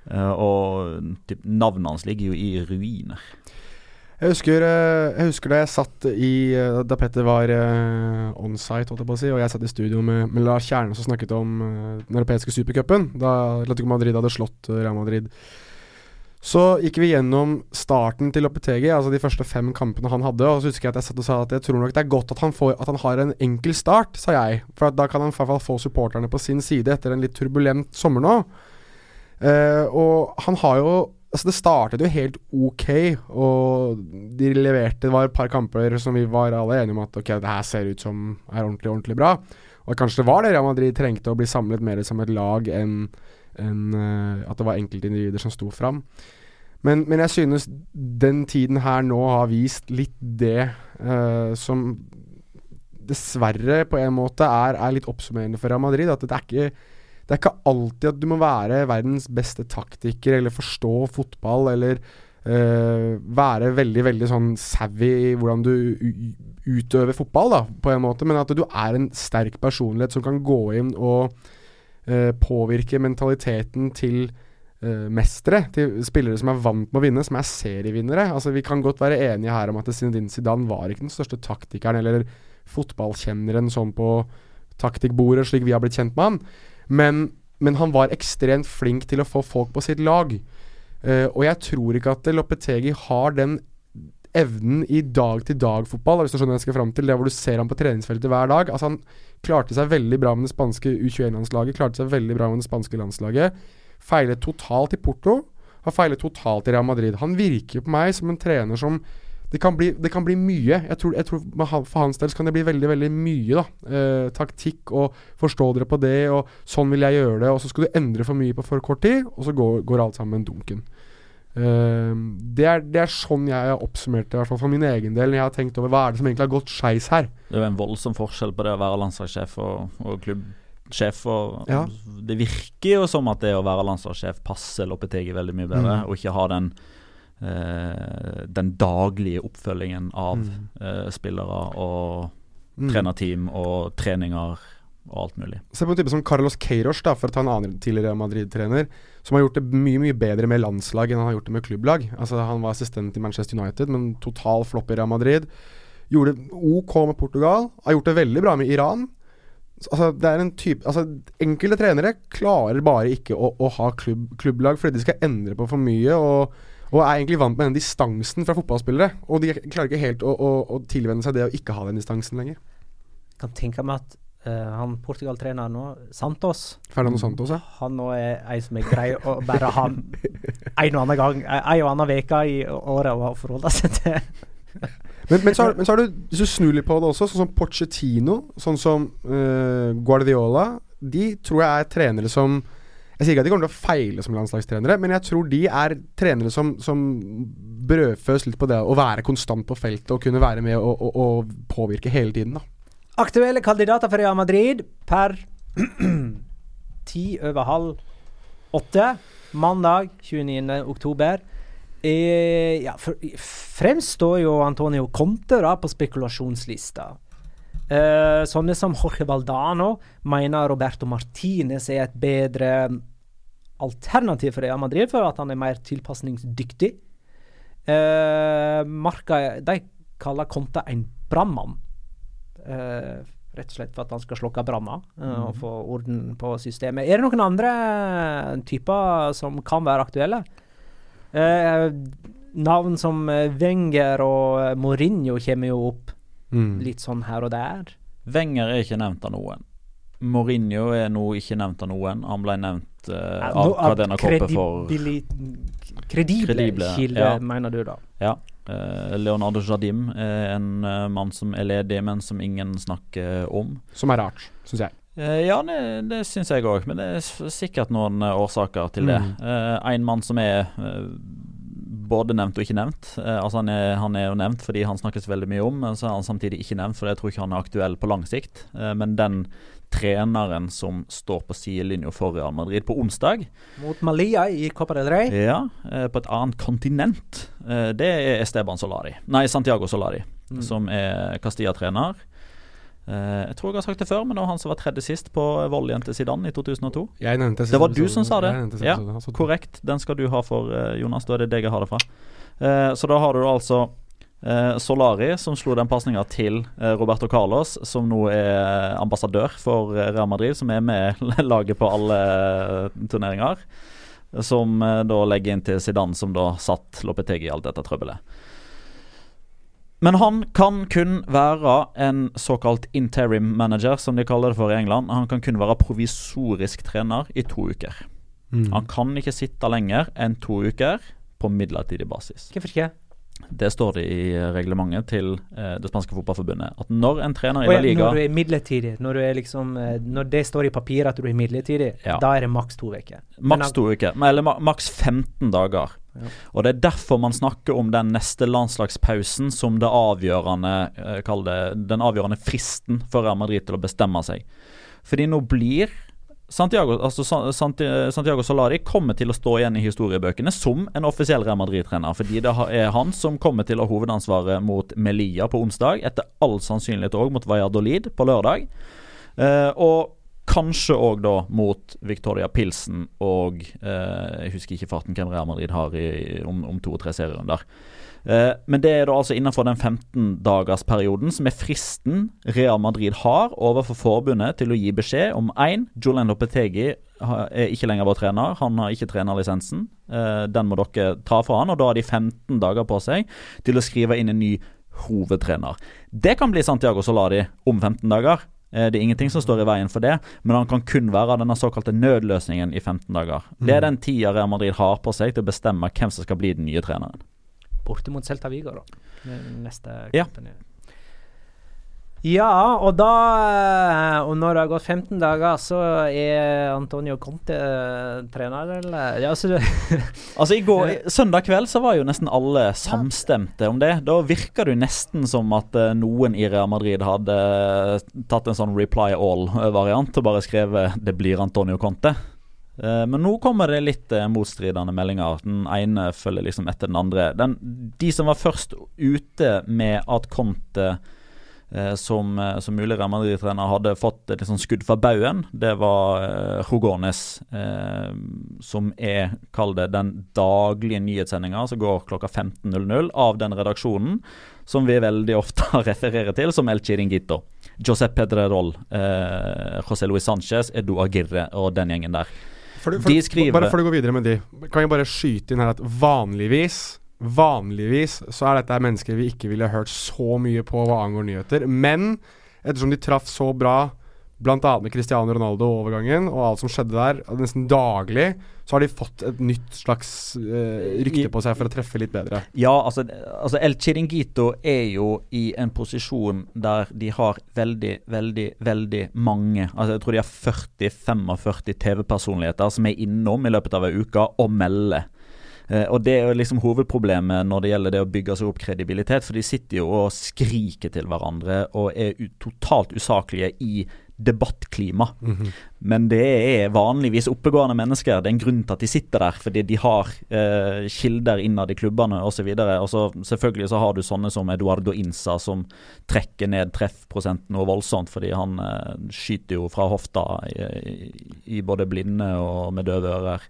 [SPEAKER 4] Uh, og typ, navnet hans ligger jo i ruiner.
[SPEAKER 3] Jeg husker, eh, jeg husker da jeg satt i eh, Da Petter var uh, onsite, holdt jeg på å si, og jeg satt i studio med, med Lars Kjerne som snakket om den europeiske supercupen, da Atletico Madrid hadde slått Real Madrid. Så gikk vi gjennom starten til Lopetegi, altså de første fem kampene han hadde. Og så husker jeg at jeg satt og sa at jeg tror nok det er godt at han, får, at han har en enkel start, sa jeg. For da kan han i hvert fall få supporterne på sin side etter en litt turbulent sommer nå. og han har jo Altså Det startet jo helt ok, og de leverte Det var et par kamper som vi var alle enige om at ok, det her ser ut som er ordentlig, ordentlig bra. Og kanskje det var det Real Madrid trengte å bli samlet mer som et lag enn en, uh, at det var enkeltindivider som sto fram. Men, men, jeg synes den tiden her nå har vist litt det uh, som dessverre på en måte er, er litt oppsummerende for Real Madrid. At det er ikke det er ikke alltid at du må være verdens beste taktiker eller forstå fotball eller uh, være veldig veldig sånn savvy i hvordan du utøver fotball, da, på en måte, men at du er en sterk personlighet som kan gå inn og uh, påvirke mentaliteten til uh, mestere, til spillere som er vant med å vinne, som er serievinnere. Altså, vi kan godt være enige her om at Zinedine Zidane var ikke den største taktikeren eller fotballkjenneren sånn på taktikkbordet, slik vi har blitt kjent med han. Men, men, han var ekstremt flink til å få folk på sitt lag. Uh, og jeg tror ikke at Lopetegi har den evnen i dag-til-dag-fotball, hvis du skjønner hva jeg skal fram til, det hvor du ser ham på treningsfeltet hver dag. Altså Han klarte seg veldig bra med det spanske U21-landslaget, klarte seg veldig bra med det spanske landslaget. Feilet totalt i Porto, har feilet totalt i Real Madrid. Han virker på meg som en trener som det kan, bli, det kan bli, mye. Jeg tror, jeg tror, For hans del kan det bli veldig veldig mye. da eh, Taktikk og forstå dere på det, og sånn vil jeg gjøre det. Og så skal du endre for mye på for kort tid, og så går, går alt sammen dunken. Uh, det, er, det, er, sånn jeg har oppsummert det, i hvert fall for min egen del. Når jeg har tenkt over hva er det som egentlig har gått skeis her.
[SPEAKER 4] Det er jo en voldsom forskjell på det å være landslagssjef og, og klubbsjef. Og
[SPEAKER 3] ja.
[SPEAKER 4] Det virker jo som at det å være landslagssjef passer Loppetegi veldig mye bedre, mm. og ikke ha den uh, den daglige oppfølgingen av mm. uh, spillere og mm. trenerteam og treninger og alt mulig.
[SPEAKER 3] Se på en type som Carlos Queiroz, for å ta en annen tidligere Madrid-trener, som har gjort det mye mye bedre med landslag enn han har gjort det med klubblag. Altså Han var assistent i Manchester United, men total flopp i Real Madrid. Gjorde OK med Portugal, har gjort det veldig bra med Iran. Altså, det er en type altså, Enkelte trenere klarer bare ikke å, å ha klubb, klubblag fordi de skal endre på for mye. og og er egentlig vant med den distansen fra fotballspillere. Og de klarer ikke helt å, å, å tilvenne seg det å ikke ha den distansen lenger.
[SPEAKER 1] Jeg kan tenke meg at uh, han Portugal-treneren nå, Santos
[SPEAKER 3] Fernando Santos, ja.
[SPEAKER 1] Han nå er ei som er grei å bare ha en og annen gang, ei og annen uke i året å forholde seg til.
[SPEAKER 3] men, men, så har, men, så har, du, hvis du snur litt på det også, sånn som Pochettino, sånn som uh, Guardiola De tror jeg er trenere som jeg sier ikke at de kommer til å feile som landslagstrenere, men jeg tror de er trenere som, som brødføs litt på det å være konstant på feltet og kunne være med og, og, og påvirke hele tiden. da.
[SPEAKER 1] Aktuelle kandidater for Real Madrid per ti over halv åtte mandag 29. oktober. Eh, ja, for, fremstår jo Antonio Conte da på spekulasjonslista. Eh, sånne som Jorge Valdano mener Roberto Martinez er et bedre alternativ for Real Madrid for at han er mer tilpasningsdyktig. Eh, Marca de kaller Conte en brannmann. Uh, rett og slett for at han skal slokke branner uh, mm. og få orden på systemet. Er det noen andre typer som kan være aktuelle? navn som Wenger og Mourinho kommer jo opp mm. litt sånn her og der.
[SPEAKER 4] Wenger er ikke nevnt av noen. Mourinho er nå ikke nevnt av noen. Han ble nevnt uh, av hva denne koppet for
[SPEAKER 1] Kredible kilder, ja. mener du da?
[SPEAKER 4] Ja. Uh, Leonardo Jardim er en uh, mann som er ledig, men som ingen snakker om.
[SPEAKER 3] Som er rart, syns jeg.
[SPEAKER 4] ja, det, det syns jeg òg, men det er sikkert noen årsaker til det. Mm. en mann som er både nevnt og ikke nevnt. altså han er, han er, jo nevnt fordi han snakkes veldig mye om, men så er han samtidig ikke nevnt fordi jeg tror ikke han er aktuell på lang sikt. men den treneren som står på sidelinja for Real Madrid på onsdag.
[SPEAKER 1] Mot Malia i Copa del Rey.
[SPEAKER 4] Ja, eh, på et annet kontinent. Eh, det er Esteban Solari. Nei, Santiago Solari, mm. som er Castilla-trener. Eh, jeg tror jeg har sagt det før, men det var han som var tredje sist på volleyen til Zidane i 2002.
[SPEAKER 3] Jeg nevnte
[SPEAKER 4] Det var du som sa det. Ja, korrekt. Den skal du ha for Jonas. Da er det deg jeg har det fra. Så da har du altså Solari, som slo den pasninga til eh, Roberto Carlos, som nå er ambassadør for eh, Real Madrid, som er med laget på alle eh, turneringer. Som eh, da legger inn til Zidane, som da satt Lopetegi i alt dette trøbbelet. Men han kan kun være en såkalt interim manager, som de kaller det for i England. Han kan kun være provisorisk trener i to uker.
[SPEAKER 3] Mm.
[SPEAKER 4] Han kan ikke sitte lenger enn to uker på midlertidig basis.
[SPEAKER 1] Hvorfor ikke?
[SPEAKER 4] Det står det i reglementet til eh, det spanske fotballforbundet. At når en trener i La Liga
[SPEAKER 1] Når du er midlertidig, når, du er liksom, eh, når det står i papiret at du er midlertidig,
[SPEAKER 4] Ja.
[SPEAKER 1] da er det maks to uker.
[SPEAKER 4] Maks to uker, eller maks 15 dager.
[SPEAKER 1] Ja.
[SPEAKER 4] Og Det er derfor man snakker om den neste landslagspausen som det avgjørende eh, det den avgjørende fristen for Real Madrid til å bestemme seg. Fordi nå blir Santiago, altså Santiago Solari kommer til å stå igjen i historiebøkene som en offisiell Real Madrid-trener. Fordi det er han som kommer til å ha hovedansvaret mot Melilla på onsdag. Etter all sannsynlighet òg mot Valladolid på lørdag. Eh, og kanskje òg da mot Victoria Pilsen og eh, Jeg husker ikke farten hvem Real Madrid har i, om, om to og tre serierunder. Eh, men det er da altså innenfor den 15-dagersperioden som er fristen Real Madrid har overfor forbundet til å gi beskjed om én Julian Lopetegi er ikke lenger vår trener. Han har ikke trenerlisensen. Eh, den må dere ta fra han, og da har de 15 dager på seg til å skrive inn en ny hovedtrener. Det kan bli Santiago Solari om 15 dager. Eh, Det er ingenting som står i veien for det, men han kan kun være denne såkalte nødløsningen i 15 dager. Det er den tida Real Madrid har på seg til å bestemme hvem som skal bli den nye treneren.
[SPEAKER 1] Borte mot Celta Vigo, da. Neste kampen. Ja. Ja, og da eh, Og når det har gått 15 dager, så er Antonio Conte eh, trener, eller? Ja, altså
[SPEAKER 4] Altså i går, Søndag kveld så var jo nesten alle samstemte om det. Da virka det jo nesten som at eh, noen i Real Madrid hadde tatt en sånn reply all-variant og bare skrevet 'det blir Antonio Conte'. Eh, Men nå kommer det litt eh, motstridende meldinger. Den ene følger liksom etter den andre. Den, de som var først ute med at Conte eh, som, som mulig Real Madrid-trener hadde fått et sånn skudd fra baugen, det var Rogones som er, kall det, den daglige nyhetssendinga som går klokka 15.00 av den redaksjonen som vi veldig ofte refererer til som El Chiringuito. Josep Pedrerol, eh, José Luis Sánchez, Edu Agirre og den gjengen der.
[SPEAKER 3] For, for,
[SPEAKER 4] De skriver-
[SPEAKER 3] Bare før du går videre med de, kan jeg bare skyte inn her at vanligvis Vanligvis så er dette mennesker vi ikke ville hørt så mye på hva angår nyheter. Men ettersom de traff så bra bl.a. med Cristiano Ronaldo-overgangen og alt som skjedde der, nesten daglig, så har de fått et nytt slags uh, rykte på seg for å treffe litt bedre.
[SPEAKER 4] Ja, altså, altså El Chiringuito er jo i en posisjon der de har veldig, veldig, veldig mange Altså Jeg tror de har 40-45 TV-personligheter som er innom i løpet av ei uke og melder. Uh, og Det er jo liksom hovedproblemet når det gjelder det å bygge seg opp kredibilitet. For de sitter jo og skriker til hverandre og er totalt usaklige i debattklima. Men det er vanligvis oppegående mennesker. Det er en grunn til at de sitter der, fordi de har eh, kilder innad i klubbene osv. Selvfølgelig så har du sånne som Eduardo Insa, som trekker ned treffprosenten noe voldsomt, fordi han eh, skyter jo fra hofta i, i, i både blinde og med døve ører.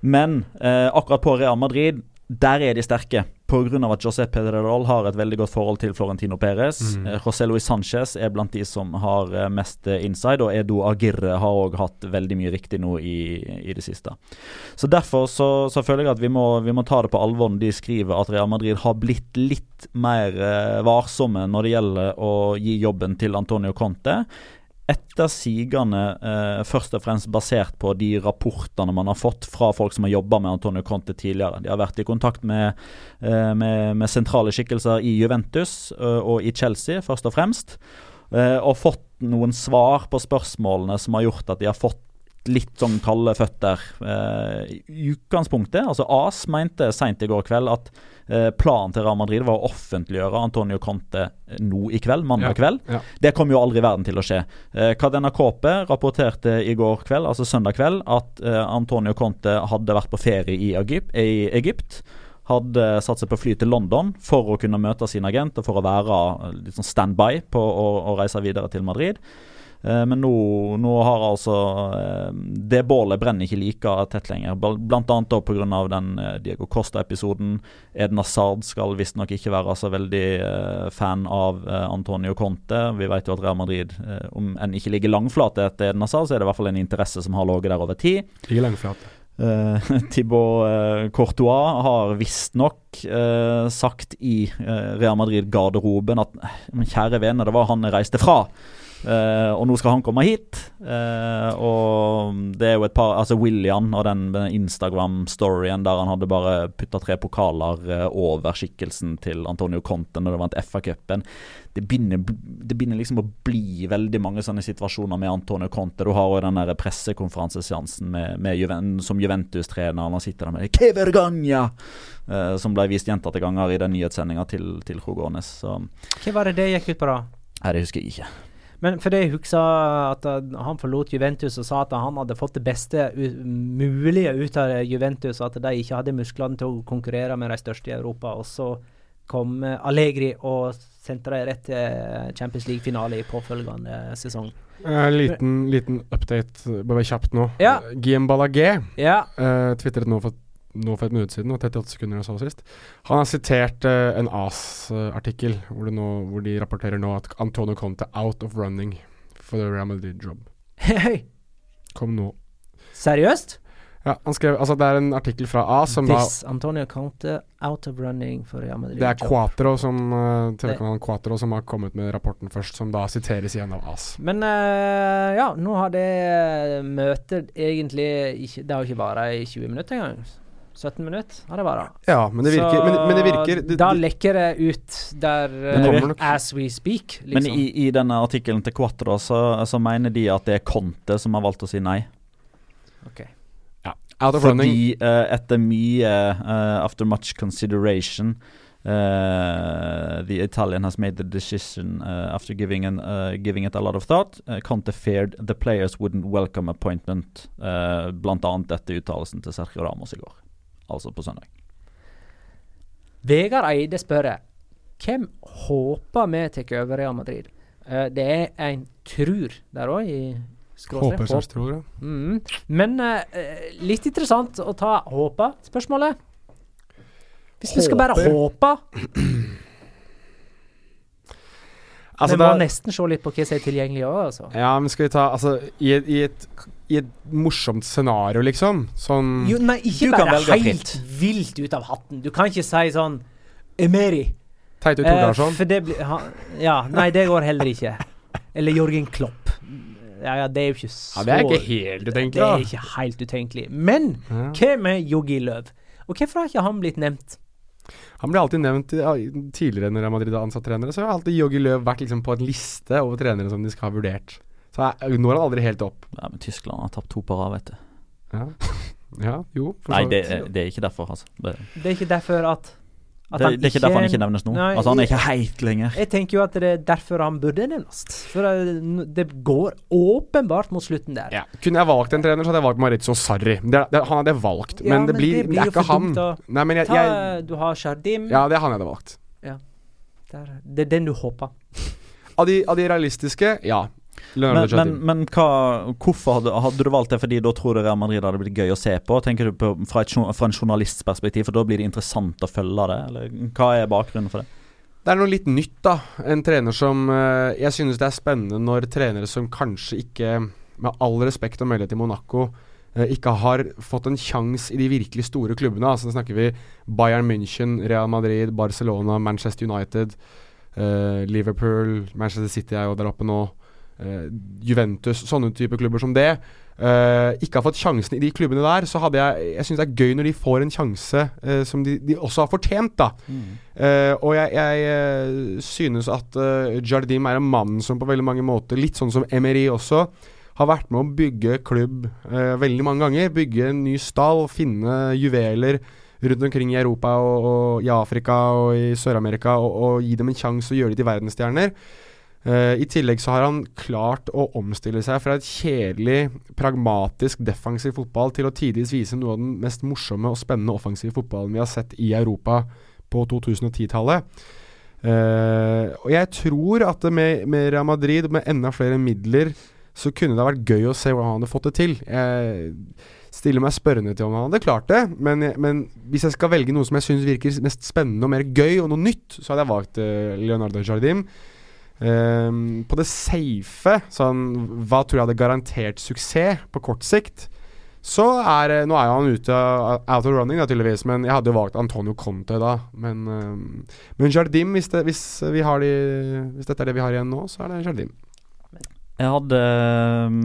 [SPEAKER 4] Men eh, akkurat på Real Madrid der er de sterke, pga. at José Pedrerol har et veldig godt forhold til Florentino Perez. Mm. José Luis Sánchez er blant de som har eh, mest eh, inside, og Edo Agirre har òg hatt veldig mye riktig nå i, i det siste. Så Derfor så, så føler jeg at vi må, vi må ta det på alvor når de skriver at Real Madrid har blitt litt mer eh, varsomme når det gjelder å gi jobben til Antonio Conte etter sigende eh, først og fremst basert på de rapportene man har fått fra folk som har jobba med Antonio Conte tidligere. De har vært i kontakt med, eh, med, med sentrale skikkelser i Juventus eh, og i Chelsea, først og fremst. eh, og fått noen svar på spørsmålene som har gjort at de har fått litt sånn kalde føtter. Eh, I utgangspunktet, altså AS mente seint i går kveld at eh, planen til Real Madrid var å offentliggjøre Antonio Conte eh, nå i kveld, mandag
[SPEAKER 3] Ja,
[SPEAKER 4] kveld.
[SPEAKER 3] ja.
[SPEAKER 4] Det kom jo aldri i verden til å skje. Eh, Cadena Cope rapporterte i går kveld, altså søndag kveld, at Antonio Conte hadde vært på ferie i Egypt. I Egypt hadde satt seg på fly til London for å kunne møte sin agent og for å være litt sånn standby på å, å reise videre til Madrid. Eh, men nå, nå har altså eh, Det bålet brenner ikke like tett lenger. Bl- Blant annet da pga. den eh, Diego Costa-episoden. Eden Hazard skal visstnok ikke være så veldig fan av Antonio Conte. Vi vet jo at Real Madrid, om en ikke ligger langflate etter Eden Hazard, så er det i hvert fall en interesse som har ligget der over tid.
[SPEAKER 3] Ligger langflate.
[SPEAKER 4] Uh, Tibor uh, Courtois har visstnok uh, sagt i uh, Real Madrid-garderoben at men kjære vene, det var han jeg reiste fra. Uh, og nå skal han komme hit. Uh, og det er jo et par Altså William og den, den Instagram-storyen der han hadde bare putta tre pokaler uh, over skikkelsen til Antonio Conte når det vant FA-cupen. Det, det begynner liksom å bli veldig mange sånne situasjoner med Antonio Conte. Du har jo den der pressekonferanseseansen med, med Juven, som Juventus-trener. Han sitter der med «Che vergogna!» uh, som ble vist gjentatte ganger i den nyhetssendinga til, til Rogones.
[SPEAKER 1] Hva var det det gikk ut på, da?
[SPEAKER 4] Nei, det husker jeg ikke.
[SPEAKER 1] Men for det jeg husker at uh, han forlot Juventus og sa at han hadde fått det beste mulige ut av Juventus, og at de ikke hadde musklene til å konkurrere med de største i Europa. Og så kom uh, Allegri og sendte dem rett til Champions League-finale i påfølgende sesong.
[SPEAKER 3] Eh, liten, liten update, bare kjapt nå.
[SPEAKER 1] Ja.
[SPEAKER 3] Eh, Guillaume Ballagé
[SPEAKER 1] Ja.
[SPEAKER 3] uh, tvitret nå for, nå for et minutt siden, og 38 sekunder og så sist. Han har sitert uh, en AS-artikkel hvor, hvor de rapporterer nå at Antonio Conte out of running for the Real Madrid job.
[SPEAKER 1] Hei,
[SPEAKER 3] Kom nå.
[SPEAKER 1] seriøst?
[SPEAKER 3] Ja, han skrev, altså Det er en artikkel fra AS som da
[SPEAKER 1] This Antonio Conte out of running for Real Madrid.
[SPEAKER 3] Det er. Quatro som uh, TV-kanalen Quatro som har kommet med rapporten først, som da siteres igjen av AS.
[SPEAKER 1] Men uh, ja, nå har det eh, møtet egentlig ikke Det har jo ikke vart i 20 minutter engang. 17 minutter har det vart.
[SPEAKER 3] Ja, men det virker, men, men det virker det,
[SPEAKER 1] Da lekker det ut der
[SPEAKER 4] det
[SPEAKER 1] eh, as we speak, liksom.
[SPEAKER 4] Men i, i denne artikkelen til Quattro så, så mener de at det er Conte som har valgt å si nei.
[SPEAKER 1] Ok.
[SPEAKER 3] Out of.
[SPEAKER 4] Fordi uh, etter mye uh, After much consideration Uh, The Italian has made the decision uh, after giving, an, uh, giving it a lot of thought. Uh, Conte feared the players wouldn't welcome appointment. Uh, annet etter uttalelsen til Sergio Ramos i går. Altså på søndag.
[SPEAKER 1] Vegard Eide spør hvem håper vi tar over Real Madrid. Uh, det er en trur der òg, i skråstrek.
[SPEAKER 3] Håper slags tror, ja.
[SPEAKER 1] Mm. Men uh, litt interessant å ta håpa, spørsmålet. Hvis vi skal bare håpe
[SPEAKER 3] Altså,
[SPEAKER 1] Vi må
[SPEAKER 3] det er-
[SPEAKER 1] nesten se litt på hva som er tilgjengelig òg, altså.
[SPEAKER 3] Ja, men skal vi ta Altså, i i et, i et morsomt scenario, liksom? Sånn
[SPEAKER 1] Jo, nei, ikke
[SPEAKER 4] Du
[SPEAKER 1] bare helt vilt ut av hatten. Du kan ikke si sånn Emeri. Eh,
[SPEAKER 3] Tordarsson?
[SPEAKER 1] for det blir Ja, nei, det går heller ikke. Eller Jorgen Klopp. Ja, ja, det er jo ikke så
[SPEAKER 3] ja, det er ikke helt utenkelig,
[SPEAKER 1] Det er ikke helt utenkelig. Men
[SPEAKER 3] Ja.
[SPEAKER 1] hva med Jogi Løv? Og hvorfor har ikke han blitt nevnt?
[SPEAKER 3] Han ble alltid nevnt tidligere når Real Madrid har ansatt trenere. Så har alltid Yogi Løv vært liksom på en liste over trenere som de skal ha vurdert. Så jeg, når han aldri helt opp.
[SPEAKER 4] Ja, men Tyskland har tapt to på rad, vet du.
[SPEAKER 3] Ja, ja jo. for
[SPEAKER 4] Nei, det, det er ikke derfor, altså. Det,
[SPEAKER 1] Det er ikke derfor at, at
[SPEAKER 4] det,
[SPEAKER 1] han
[SPEAKER 4] det er ikke derfor han ikke nevnes nå.
[SPEAKER 1] Nei,
[SPEAKER 4] altså Han er ikke heit lenger.
[SPEAKER 1] Jeg tenker jo at det er derfor han burde nevnes. For det går åpenbart mot slutten der.
[SPEAKER 3] ja. Kunne jeg valgt en trener, så hadde jeg valgt Maritzo Sarri. Det, er- det, han hadde jeg valgt,
[SPEAKER 1] Ja,
[SPEAKER 3] men det blir,
[SPEAKER 1] det
[SPEAKER 3] det,
[SPEAKER 1] blir
[SPEAKER 3] er ikke han. Nei, men jeg,
[SPEAKER 1] Ta,
[SPEAKER 3] jeg
[SPEAKER 1] du har Shardim.
[SPEAKER 3] Ja, det er han jeg hadde valgt.
[SPEAKER 1] Der, det er den du håper.
[SPEAKER 3] Av de, av de realistiske, ja.
[SPEAKER 4] Men, men, men hva, hvorfor hadde, hadde du valgt det? Fordi da tror du Real Madrid hadde blitt gøy å se på? Tenker du på fra, et, fra en journalists perspektiv, for da blir det interessant å følge det? Eller hva er bakgrunnen for det?
[SPEAKER 3] Det er noe litt nytt, da. En trener som eh, Jeg synes det er spennende når trenere som kanskje ikke, med all respekt å melde til Monaco, eh, ikke har fått en sjanse i de virkelig store klubbene. Altså Nå snakker vi Bayern München, Real Madrid, Barcelona, Manchester United, eh, Liverpool, Manchester City er jo der oppe nå. Eh, Juventus, sånne type klubber som det. uh, ikke har fått sjansen i de klubbene der, så hadde jeg Jeg syns det er gøy når de får en sjanse uh, som de, de også har fortjent, da. Eh, og jeg, jeg synes at Jardim er en mann som på veldig mange måter, litt sånn som Emery også, har vært med å bygge klubb veldig mange ganger. Bygge en ny stall, finne juveler rundt omkring i Europa og, og i Afrika og i Sør-Amerika, og, og gi dem en sjanse å gjøre dem til verdensstjerner. Eh, I tillegg så har han klart å omstille seg fra et kjedelig, pragmatisk, defensiv fotball til å tidvis vise noe av den mest morsomme og spennende offensive fotballen vi har sett i Europa på 2010-tallet. Uh, og jeg tror at med, med Real Madrid, med enda flere midler, så kunne det vært gøy å se hvordan han hadde fått det til. Jeg stiller meg spørrende til om han hadde klart det, men, men hvis jeg skal velge noe som jeg syns virker mest spennende og mer gøy og noe nytt, så hadde jeg valgt eh, Leonardo Jardim. Eh, på det safe, sånn Hva tror jeg hadde garantert suksess på kort sikt? Så er eh, Nå er jo han ute out of running, da, tydeligvis, men jeg hadde jo valgt Antonio Conte da. Men, um, men Jardim, hvis, det, hvis, vi har de, hvis dette er det vi har igjen nå, så er det Jardim.
[SPEAKER 4] Jeg hadde um,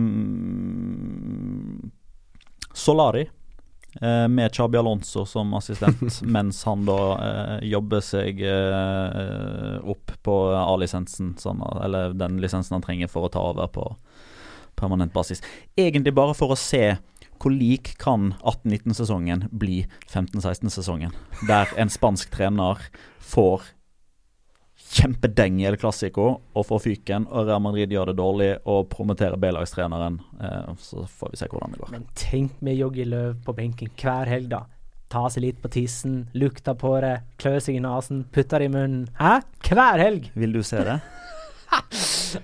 [SPEAKER 4] Solari eh, med Chabi Alonso som assistent, mens han da eh, jobber seg eh, opp på A-lisensen, sånn, eller den lisensen han trenger for å ta over på permanent basis. Egentlig bare for å se hvor lik kan 18-19-sesongen bli 15-16-sesongen, der en spansk trener får kjempedeng i El Clásico og får fyken, og Real Madrid gjør det dårlig og promoterer B-lagstreneren. Eh, så får vi se hvordan det går.
[SPEAKER 1] Men tenk med Joggi Løv på benken hver helg, da. Ta seg litt på tissen, lukta på det, klø seg i nesen, putte det i munnen. Hæ? Hver helg!
[SPEAKER 4] Vil du se det?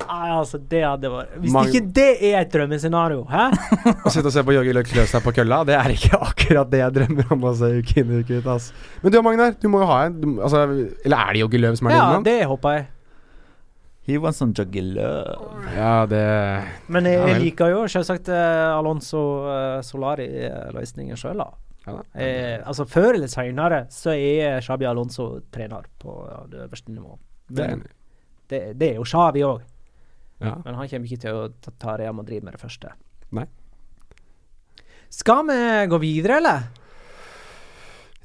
[SPEAKER 1] Nei, altså, det hadde vært Hvis
[SPEAKER 3] Mange-
[SPEAKER 1] ikke det er et drømmescenario, hæ?
[SPEAKER 3] Å sitte og se på Joggi Løk klø seg på kølla, det er ikke akkurat det jeg drømmer om å se uke inn og uke ut. ass. Men du Magnar, du må jo ha en du, altså, Eller er det Joggi Løv som er
[SPEAKER 1] Ja,
[SPEAKER 3] din mann?
[SPEAKER 1] det håper jeg.
[SPEAKER 4] He wants some juggy Løv.
[SPEAKER 3] Ja, det
[SPEAKER 1] Men jeg, jeg liker jo selvsagt eh, Alonso uh, Solari-løsningen sjøl, da.
[SPEAKER 3] Ja da.
[SPEAKER 1] Eh, altså Før eller seinere så er Shabi Alonso trener på ja, det øverste nivået.
[SPEAKER 3] Det.
[SPEAKER 1] Det, det er jo Shabi òg,
[SPEAKER 3] Ja.
[SPEAKER 1] men han kommer ikke til å ta, ta Real Madrid med det første.
[SPEAKER 3] Nei.
[SPEAKER 1] Skal vi gå videre, eller?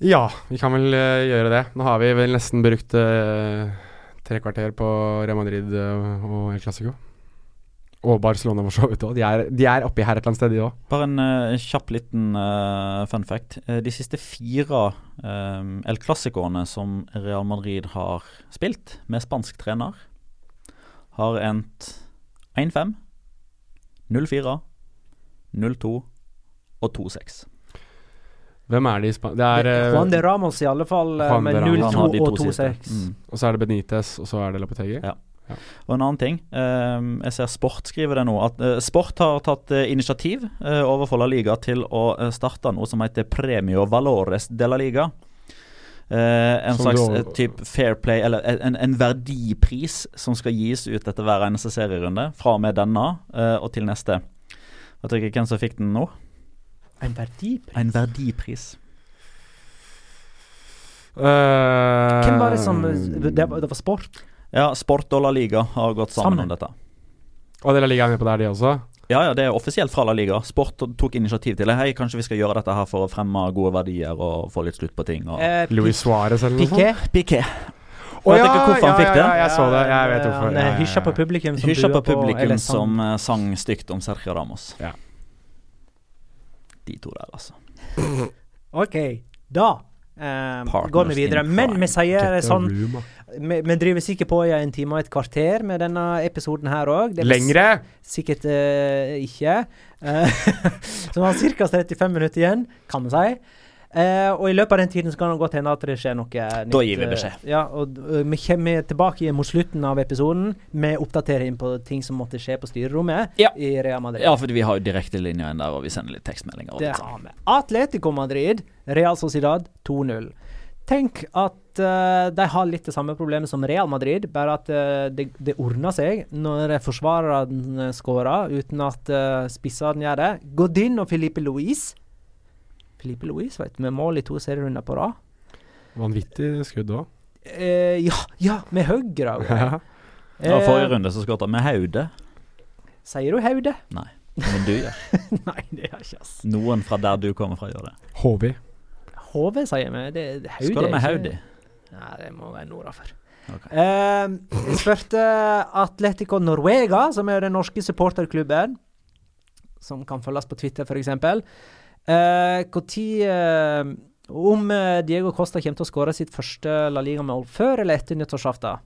[SPEAKER 3] ja, vi kan vel eh, gjøre det. Nå har vi vel nesten brukt uh, tre kvarter på Real Madrid eh, og El Clásico. Og Barcelona for så vidt òg. De, er- de er oppi her et eller annet sted, de òg.
[SPEAKER 4] Bare en uh, kjapp liten uh, fun fact. De siste fire um, El Clásicoene som Real Madrid har spilt med spansk trener, har endt 1-5, 0-4, 0-2 og 2-6.
[SPEAKER 3] Hvem er de i Spania? Det er eh,
[SPEAKER 1] Juan de Ramos i alle fall, eh,
[SPEAKER 3] Juan
[SPEAKER 1] med
[SPEAKER 3] de Ramos.
[SPEAKER 4] Han har
[SPEAKER 1] 0-2 og 2-6.
[SPEAKER 4] Mm.
[SPEAKER 3] Og så er det Benitez, og så er det Lapetegi?
[SPEAKER 4] Ja. Og en annen ting. Um, jeg ser Sport skriver det nå. At uh, Sport har tatt uh, initiativ uh, overfor La Liga til å starte noe som heter Premio Valores de la Liga. Eh, en
[SPEAKER 3] Som
[SPEAKER 4] slags
[SPEAKER 3] du-
[SPEAKER 4] type fair play, eller en, en verdipris som skal gis ut etter hver eneste serierunde. Fra og med denne og til neste. Vet dere hvem som fikk den nå?
[SPEAKER 1] En verdipris.
[SPEAKER 4] En verdipris.
[SPEAKER 3] Uh,
[SPEAKER 1] Hvem var det som Det var, det var sport?
[SPEAKER 4] Ja, Sport og La Liga har gått sammen,
[SPEAKER 1] Sammen.
[SPEAKER 4] om dette.
[SPEAKER 3] Og det er La Liga med på der, de også?
[SPEAKER 4] Ja, ja, det er offisielt fra La Liga. Sport tok initiativ til det. Hei, kanskje vi skal gjøre dette her for å fremme gode verdier og få litt slutt på ting. Og
[SPEAKER 1] Eh,
[SPEAKER 3] Louis Suárez eller noe sånt?
[SPEAKER 1] Piqué.
[SPEAKER 4] Piqué.
[SPEAKER 3] Å
[SPEAKER 4] Vet dere hvorfor han fikk det?
[SPEAKER 3] Ja, ja, jeg så det. Jeg vet hvorfor. Ja, ja,
[SPEAKER 1] eh,
[SPEAKER 3] ja.
[SPEAKER 1] hysja på publikum som
[SPEAKER 4] på publikum
[SPEAKER 1] på,
[SPEAKER 4] som eh, sang stygt om Sergio Ramos.
[SPEAKER 3] Ja.
[SPEAKER 4] De to der, altså.
[SPEAKER 1] OK, da eh, går vi videre. Men vi sier sånn vi, vi driver sikkert på i en time og et kvarter med denne episoden her òg.
[SPEAKER 3] Lengre!
[SPEAKER 1] Sikkert uh, ikke. Uh, så vi har ca. 35 minutter igjen, kan vi si. Eh, og i løpet av den tiden så kan det godt hende at det skjer noe nytt.
[SPEAKER 4] Da gir vi
[SPEAKER 1] eh,
[SPEAKER 4] beskjed.
[SPEAKER 1] Ja, og eh, vi kommer tilbake mot slutten av episoden med oppdatering på ting som måtte skje på styrerommet
[SPEAKER 4] Ja.
[SPEAKER 1] i Real Madrid.
[SPEAKER 4] Ja, for vi har jo direktelinja inn der, og vi sender litt tekstmeldinger.
[SPEAKER 1] Det
[SPEAKER 4] sånn.
[SPEAKER 1] har vi. Atletico Madrid, Real Sociedad 2-0. Tenk at uh, de har litt det samme problemet som Real Madrid, bare at uh, det, det ordner seg når forsvarerne skårer, uten at uh, spissene gjør det. Godin og Filipe Luis Filipe Louise, vet du, med mål i to serierunder på rad.
[SPEAKER 3] Vanvittig skudd òg.
[SPEAKER 1] Eh, ja, ja, med høyre òg.
[SPEAKER 3] Ja.
[SPEAKER 4] Eh, forrige runde så skåret han med hodet.
[SPEAKER 1] Sier du Haude?
[SPEAKER 4] Nei, men du gjør.
[SPEAKER 1] Nei, det gjør ikke ass.
[SPEAKER 4] Noen fra der du kommer fra, gjør det.
[SPEAKER 3] HV.
[SPEAKER 1] HV, sier vi. Det, det, Haude
[SPEAKER 4] Skåret med
[SPEAKER 1] haude? ikke-
[SPEAKER 4] hodet.
[SPEAKER 1] Nei, det må være nora for.
[SPEAKER 4] Ok.
[SPEAKER 1] Eh, spurte Atletico Norvega, som er den norske supporterklubben, som kan følges på Twitter f.eks. Uh, uh, om eh, Diego Costa kommer til å skåre sitt første La Liga-mål før eller etter nyttårsaften.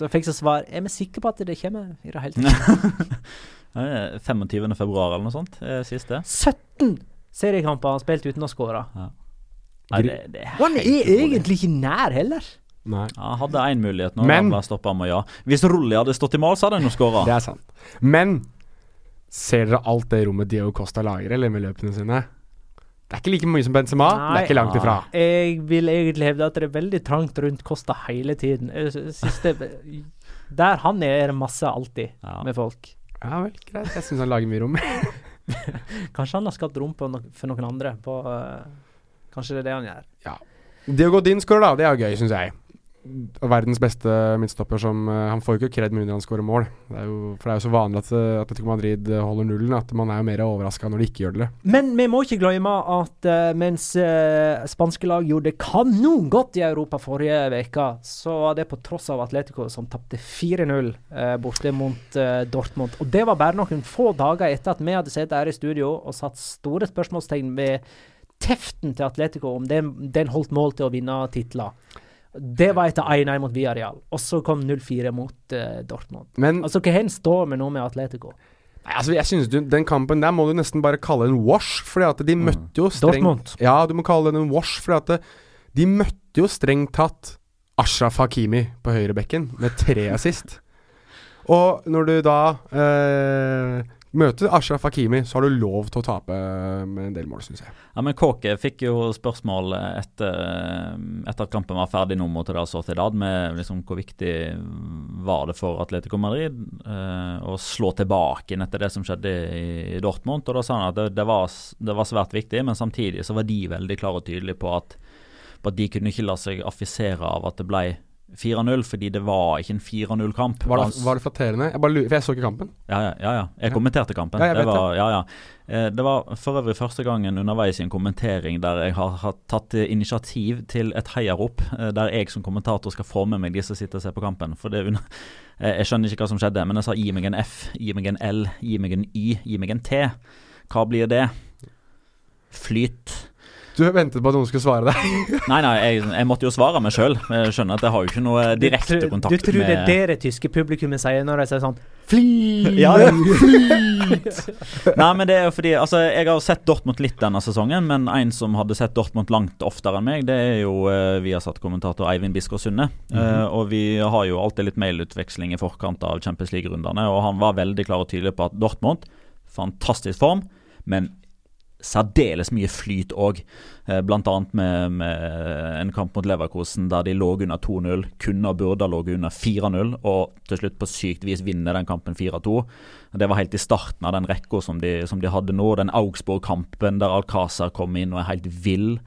[SPEAKER 1] Da jeg fikk så svar Er vi sikre på at det kommer i det hele tatt?
[SPEAKER 4] Det er 25. februar eller noe sånt, siste.
[SPEAKER 1] 17 seriekamper han spilt uten å skåre.
[SPEAKER 4] Nei, det, det er
[SPEAKER 1] han er egentlig ikke nær heller.
[SPEAKER 3] Nei.
[SPEAKER 4] Ja, hadde én mulighet når
[SPEAKER 3] Men-
[SPEAKER 4] han ble stoppa med ja. Hvis Rulli hadde stått i mål, så hadde han jo skåra.
[SPEAKER 3] Det sant. Men ser dere alt det rommet Diego Costa lager, eller med løpene sine? Det er ikke like mye som Benzema, Nei, det er ikke langt ifra.
[SPEAKER 1] Jeg vil egentlig hevde at det er veldig trangt rundt Kosta hele tiden. Synes det, der han er, er det masse alltid
[SPEAKER 4] Ja.
[SPEAKER 1] med folk.
[SPEAKER 3] Ja vel, greit. Jeg syns han lager mye rom.
[SPEAKER 1] Kanskje han har skapt rom på no for noen andre. På, uh, kanskje det er det han gjør.
[SPEAKER 3] Diego Godin skårer, da. Det er jo gøy, syns jeg. Verdens beste midtstopper som eh, Han får jo ikke kred med mindre han skårer mål. Det jo, for det er jo så vanlig at uh, Atletico Madrid eh, holder nullen at man er jo mer overraska når de ikke gjør det.
[SPEAKER 1] Men vi må ikke glemme at eh, mens eh, spanske lag gjorde kanon godt i Europa forrige uke, så var det på tross av Atletico som tapte 4-0 uh, borte mot eh, Dortmund. Og det var bare noen få dager etter at vi hadde sittet her i studio og satt store spørsmålstegn ved teften til Atletico, om den, den holdt mål til å vinne titler. Det var etter 1-1 mot Villarreal, og så kom 0-4 mot uh, Dortmund.
[SPEAKER 3] Men
[SPEAKER 1] Altså, hva hen står vi nå med Atletico?
[SPEAKER 3] Nei, altså, jeg synes du, den kampen der må du nesten bare kalle en wash, fordi at de møtte jo strengt
[SPEAKER 1] Dortmund.
[SPEAKER 3] Ja, du må kalle den en wash, fordi at de møtte jo strengt tatt Ashraf Hakimi på høyrebekken med tre assist. Og når du da eh, møter Ashraf Hakimi, så har du lov til å tape med en del mål, syns jeg.
[SPEAKER 4] Ja, men Kåke fikk jo spørsmål etter, etter at kampen var ferdig nå mot Real Sociedad, med liksom hvor viktig var det for Atletico Madrid eh, å slå tilbake inn etter det som skjedde i, i Dortmund. Og da sa han at det, det, var, det var svært viktig, men samtidig så var de veldig klare og tydelige på at, på at de kunne ikke la seg affisere av at det ble 4-0, fordi det var ikke en 4-0-kamp.
[SPEAKER 3] Var det, var det flatterende? Jeg bare lurer, for jeg så ikke kampen.
[SPEAKER 4] Ja, ja, ja, ja. Jeg kommenterte kampen.
[SPEAKER 3] Ja, jeg
[SPEAKER 4] det, var, ja, ja. Eh, det var for øvrig første gangen underveis i en kommentering der jeg har, har tatt initiativ til et heiarop, eh, der jeg som kommentator skal få med meg de som sitter og ser på kampen. For det under, Jeg skjønner ikke hva som skjedde, men jeg sa gi meg en F, gi meg en L, gi meg en Y, gi meg en T. Hva blir det? Flyt.
[SPEAKER 3] Du ventet på at noen skulle svare deg.
[SPEAKER 4] Nei, nei, jeg, jeg måtte jo svare meg sjøl. Jeg skjønner at jeg har jo ikke noe direkte
[SPEAKER 1] du, med
[SPEAKER 4] kontakt
[SPEAKER 1] Du tror det er det det tyske publikummet sier når de sier sånn Flit!
[SPEAKER 4] Ja, ja. Nei, men det er jo fordi Altså, jeg har sett Dortmund litt denne sesongen, men en som hadde sett Dortmund langt oftere enn meg, det er jo uh, Viasat-kommentator Eivind Biskår Sunde. Eh, og vi har jo alltid litt mailutveksling i forkant av Champions League-rundene, og han var veldig klar og tydelig på at Dortmund, fantastisk form, men særdeles mye flyt òg. Bl.a. blant annet med, med en kamp mot Leverkosen der de lå under 2-0, kunne og burde ha ligget under 4-0, og til slutt på sykt vis vinner den kampen 4-2. Det var helt i starten av den rekka som, de- som de hadde nå. Den Augsburg-kampen der Alcázar kom inn og er helt vill.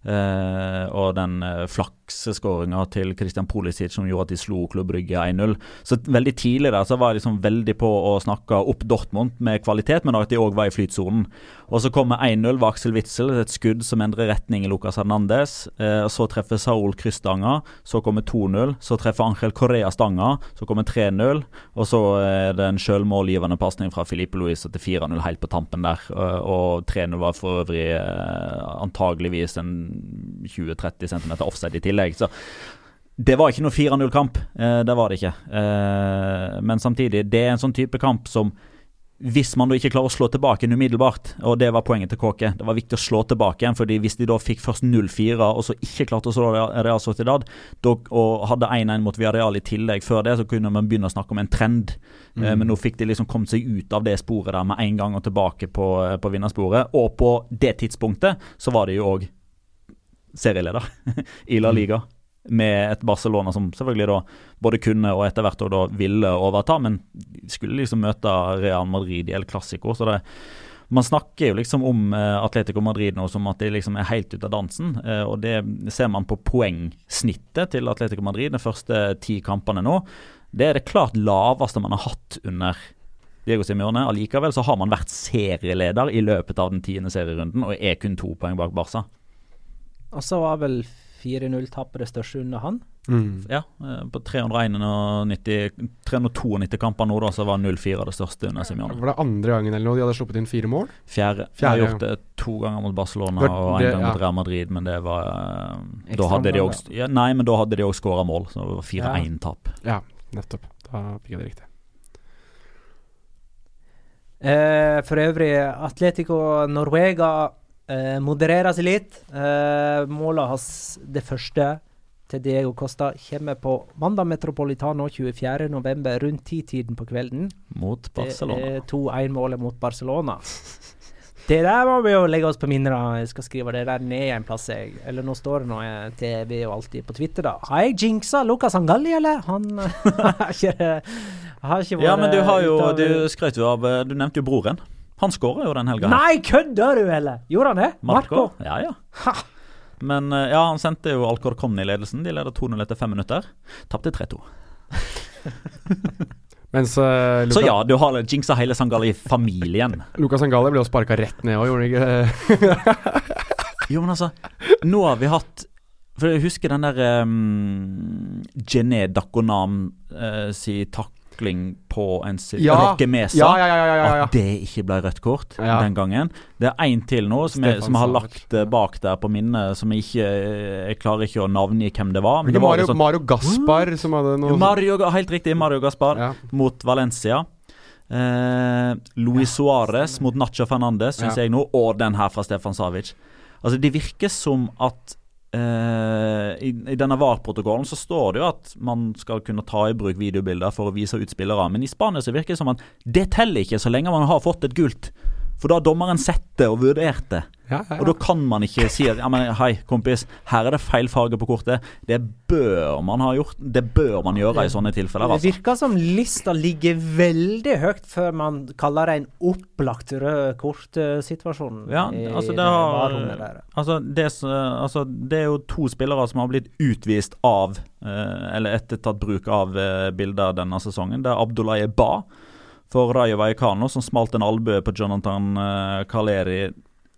[SPEAKER 4] Eh, og den uh, flakseskåringa til Christian Pulisic som gjorde at de slo Klubb Brygge 1-0. Så veldig tidlig der så var jeg liksom veldig på å snakke opp Dortmund med kvalitet, men at de òg var i flytsonen. Og så kommer 1-0 ved Aksel Witzel, et skudd som endrer retning i Lucas Hernandez. Eh, så treffer Saul kryssstanga, så kommer 2-0. Så treffer Angel Correa stanga, så kommer 3-0. Og så er det en sjølmålgivende pasning fra Filipe Luis til 4-0 helt på tampen der. Eh, og 3-0 var for øvrig eh, antageligvis en 20-30 cm offside i tillegg. Så det var ikke noe 4-0-kamp. Eh, det var det ikke. Eh, men samtidig, det er en sånn type kamp som hvis man da ikke klarer å slå tilbake en umiddelbart, og det var poenget til Kåke Det var viktig å slå tilbake igjen, fordi hvis de da fikk først 0-4, og så ikke klarte å slå Real Sociedad, og hadde 1-1 mot Villarreal i tillegg før det, så kunne man begynne å snakke om en trend. Mm. men nå fikk de liksom kommet seg ut av det sporet der med en gang og tilbake på, på vinnersporet. Og på det tidspunktet så var det jo òg serieleder i La Liga. Med et Barcelona som selvfølgelig da både kunne og etter hvert da ville overta, men skulle liksom møte Real Madrid i El Clásico. Så det, man snakker jo liksom om eh, Atletico Madrid nå som at de liksom er helt ute av dansen. eh, og det ser man på poengsnittet til Atletico Madrid de første ti kampene nå. Det er det klart laveste man har hatt under Diego Simione. Allikevel så har man vært serieleder i løpet av den tiende serierunden og er kun to poeng bak Barca.
[SPEAKER 1] Og så var vel 4-0-tapet det største under han.
[SPEAKER 3] Mm.
[SPEAKER 4] Ja, eh, på 391, 392 kamper nå, da, så var 0-4 det største under Simione.
[SPEAKER 3] Var det andre gangen eller noe de hadde sluppet inn fire mål?
[SPEAKER 4] Fjerde. Jeg har gjort det to ganger mot Barcelona og en gang mot. Real Madrid, men det var eh, Da hadde de også ja, Nei, men da hadde de òg skåra mål, så det var 4-1-tap.
[SPEAKER 3] Ja, nettopp. Da fikk jeg det riktig.
[SPEAKER 1] Eh, for øvrig, Atletico Norvega eh, modererer seg litt. Eh, målet hans, det første, til Diego Costa kommer på mandag Metropolitano 24.11. rundt titiden på kvelden.
[SPEAKER 4] Mot Barcelona.
[SPEAKER 1] Det er 2-1-målet mot Barcelona. Det der må vi jo legge oss på minnet. Jeg skal skrive det der ned en plass. Jeg. Eller nå står det noe TV og alltid på Twitter, da. Har jeg jinxa Lucas Angalli, eller? Han har ikke, har ikke vært
[SPEAKER 4] Ja, men du har jo Du skrøt jo av eh, Du nevnte jo broren. Han skåra jo den helga.
[SPEAKER 1] Nei, kødder du, eller? Gjorde han det? Marco?
[SPEAKER 4] Ja, ja. Men eh, ja, han sendte jo Alcorcon i ledelsen. De leder 2-0 etter fem minutter. Tapte 3-2.
[SPEAKER 3] Mens uh,
[SPEAKER 4] Så ja, du har jinxa hele Sangali-familien.
[SPEAKER 3] Lucas Sangali ble jo sparka rett ned òg, gjorde han ikke?
[SPEAKER 4] Jo, men altså Nå har vi hatt For jeg husker den der um, Jené Dakonam uh, si takling på en
[SPEAKER 3] Ja.
[SPEAKER 4] rockemese.
[SPEAKER 3] Ja, ja.
[SPEAKER 4] At det ikke ble rødt kort den gangen. Det er én til nå som jeg, som jeg har lagt eh, bak der på minnet, som jeg ikke Jeg klarer ikke å navngi hvem det var. Men det var
[SPEAKER 3] Mario,
[SPEAKER 4] sånn,
[SPEAKER 3] Mario Gaspar som hadde noe
[SPEAKER 4] Mario, helt riktig, Mario Gaspar mot Valencia. Eh, Luis Suárez mot Nacho Fernandez, syns jeg nå, og den her fra Stefan Savic. Altså, det virker som at eh, i, I denne VAR-protokollen så står det jo at man skal kunne ta i bruk videobilder for å vise ut spillere, men i Spania så virker det som at det teller ikke så lenge man har fått et gult. For da har dommeren sett det og vurdert det.
[SPEAKER 3] Ja, ja,
[SPEAKER 4] Og da kan man ikke si at ja, men, hei, kompis, her er det feil farge på kortet. Det bør man ha gjort. Det bør man gjøre i sånne tilfeller.
[SPEAKER 1] Det
[SPEAKER 4] Altså.
[SPEAKER 1] virker som lista ligger veldig høyt før man kaller det en opplagt rød kort-situasjon.
[SPEAKER 4] Ja, altså det, har, altså, det, altså det er jo to spillere som har blitt utvist av eh, Eller etter tatt bruk av eh, bilder denne sesongen. Det er Abdullahi Ba for Rayo Vallecano som smalt en albue på Jonathan eh, Caleri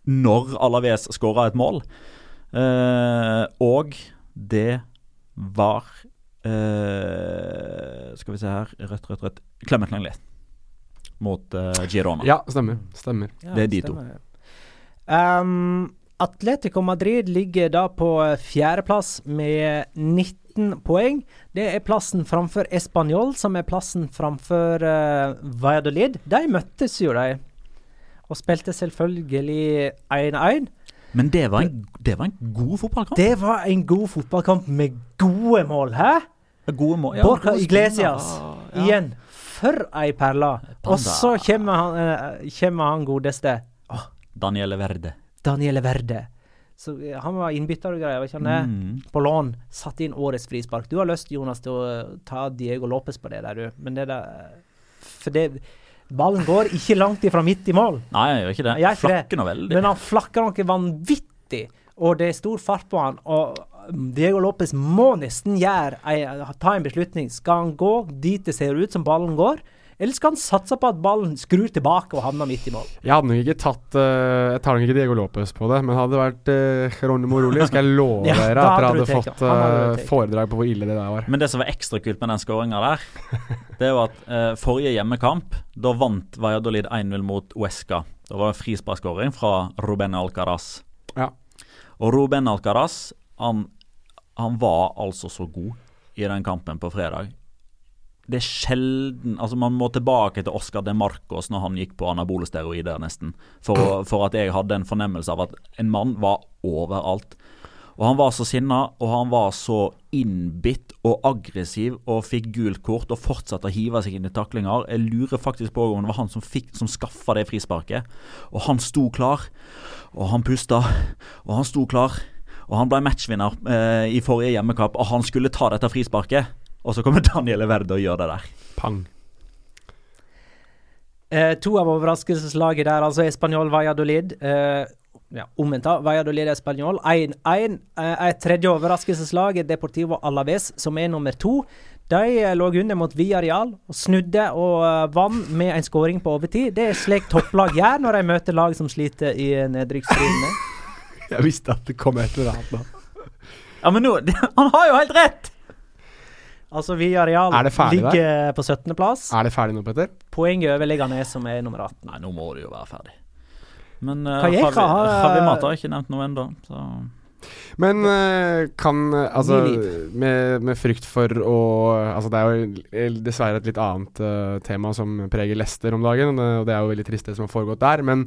[SPEAKER 4] når Alaves skåra et mål. Eh, og det var eh, Skal vi se her Rødt, rødt, rødt. Clement Lenglet mot eh, Girona.
[SPEAKER 3] Ja, stemmer. Stemmer.
[SPEAKER 1] Ja,
[SPEAKER 4] det er de to.
[SPEAKER 1] Um, Atletico Madrid ligger da på eh, fjerdeplass med 19 poeng. Det er plassen framfor Español, som er plassen framfor uh, Valladolid. De møttes jo, de. Og spilte selvfølgelig 1-1.
[SPEAKER 4] Men det var, en, det var en god fotballkamp.
[SPEAKER 1] Det var en god fotballkamp med gode mål, hæ?
[SPEAKER 4] Gode mål. ja, Borca
[SPEAKER 1] Iglesias.
[SPEAKER 4] Ja.
[SPEAKER 1] igjen. For ei perle. Og så kommer han, uh, kommer han godeste
[SPEAKER 4] Daniele Verde.
[SPEAKER 1] Daniele Verde. Så eh, Han var innbytter og greier, var ikke han det?
[SPEAKER 4] Mm.
[SPEAKER 1] På lån. Satt inn årets frispark. Du har lyst, Jonas, til å eh, ta Diego Lopez på det der, du. Men det der For det Ballen går ikke langt ifra midt i mål.
[SPEAKER 4] Nei, jeg gjør ikke det.
[SPEAKER 1] Jeg.
[SPEAKER 4] Flakker nå veldig.
[SPEAKER 1] Men han flakker noe vanvittig, og det er stor fart på han. Og Diego Lopez må nesten gjøre ta en beslutning. Skal han gå dit det ser ut som ballen går, eller skal han satse på at ballen skrur tilbake og havner midt i mål?
[SPEAKER 3] Jeg hadde nok ikke tatt uh, Jeg tar nok ikke Diego Lopez på det, men hadde det vært uh, Ronny Moroli, skal jeg love
[SPEAKER 1] Ja,
[SPEAKER 3] dere at dere
[SPEAKER 1] hadde
[SPEAKER 3] fått eh,
[SPEAKER 1] tatt.
[SPEAKER 3] foredrag på hvor ille det der var.
[SPEAKER 4] Men det som var ekstra kult med den skåringa der, det er jo at uh, forrige hjemmekamp, da vant Valladolid 1-0 mot Uesca. Da var det frisparkskåring fra Ruben Alcaraz.
[SPEAKER 3] Ja.
[SPEAKER 4] Og Ruben Alcaraz, han, han var altså så god i den kampen på fredag. Det er sjelden Altså Man må tilbake til Oscar de Marcos når han gikk på anabole steroider, nesten, for, for at jeg hadde en fornemmelse av at en mann var overalt. Og Han var så sinna, og han var så innbitt og aggressiv og fikk gult kort og fortsatte å hive seg inn i taklinger. Jeg lurer faktisk på om det var han som, fikk, som skaffa det frisparket. Og han sto klar, og han pusta, og han sto klar. Og han ble matchvinner eh, i forrige hjemmekamp, og han skulle ta dette frisparket. Og så kommer Daniel Verde og gjør det der.
[SPEAKER 3] Pang.
[SPEAKER 1] Eh, to av overraskelseslaget der, altså Español Valladolid. Eh, ja, omvendt, da. Valladolid Español 1-1. Eh, et tredje overraskelseslag er Deportivo Alaves, som er nummer to. De eh, lå under mot Villarreal og snudde og uh, vant med en skåring på overtid. Det er slik topplag gjør når de møter lag som sliter i nedrykksstriden.
[SPEAKER 3] Jeg visste at det kom et eller annet nå.
[SPEAKER 4] Ja, men nå Han har jo helt rett!
[SPEAKER 1] Altså Villarreal
[SPEAKER 3] det der?
[SPEAKER 1] ligger på 17.-plass.
[SPEAKER 3] Er det ferdig nå, Petter?
[SPEAKER 1] Poenget over ned, som er nummer 18.
[SPEAKER 4] Nei, nå må det jo være ferdig. Men uh, Javi, Mata har ikke nevnt noe ennå, så
[SPEAKER 3] Men eh, kan Altså, med, med frykt for å Altså, det er jo dessverre et litt annet uh, tema som preger Lester om dagen, og det, og det er jo veldig trist det som har foregått der, men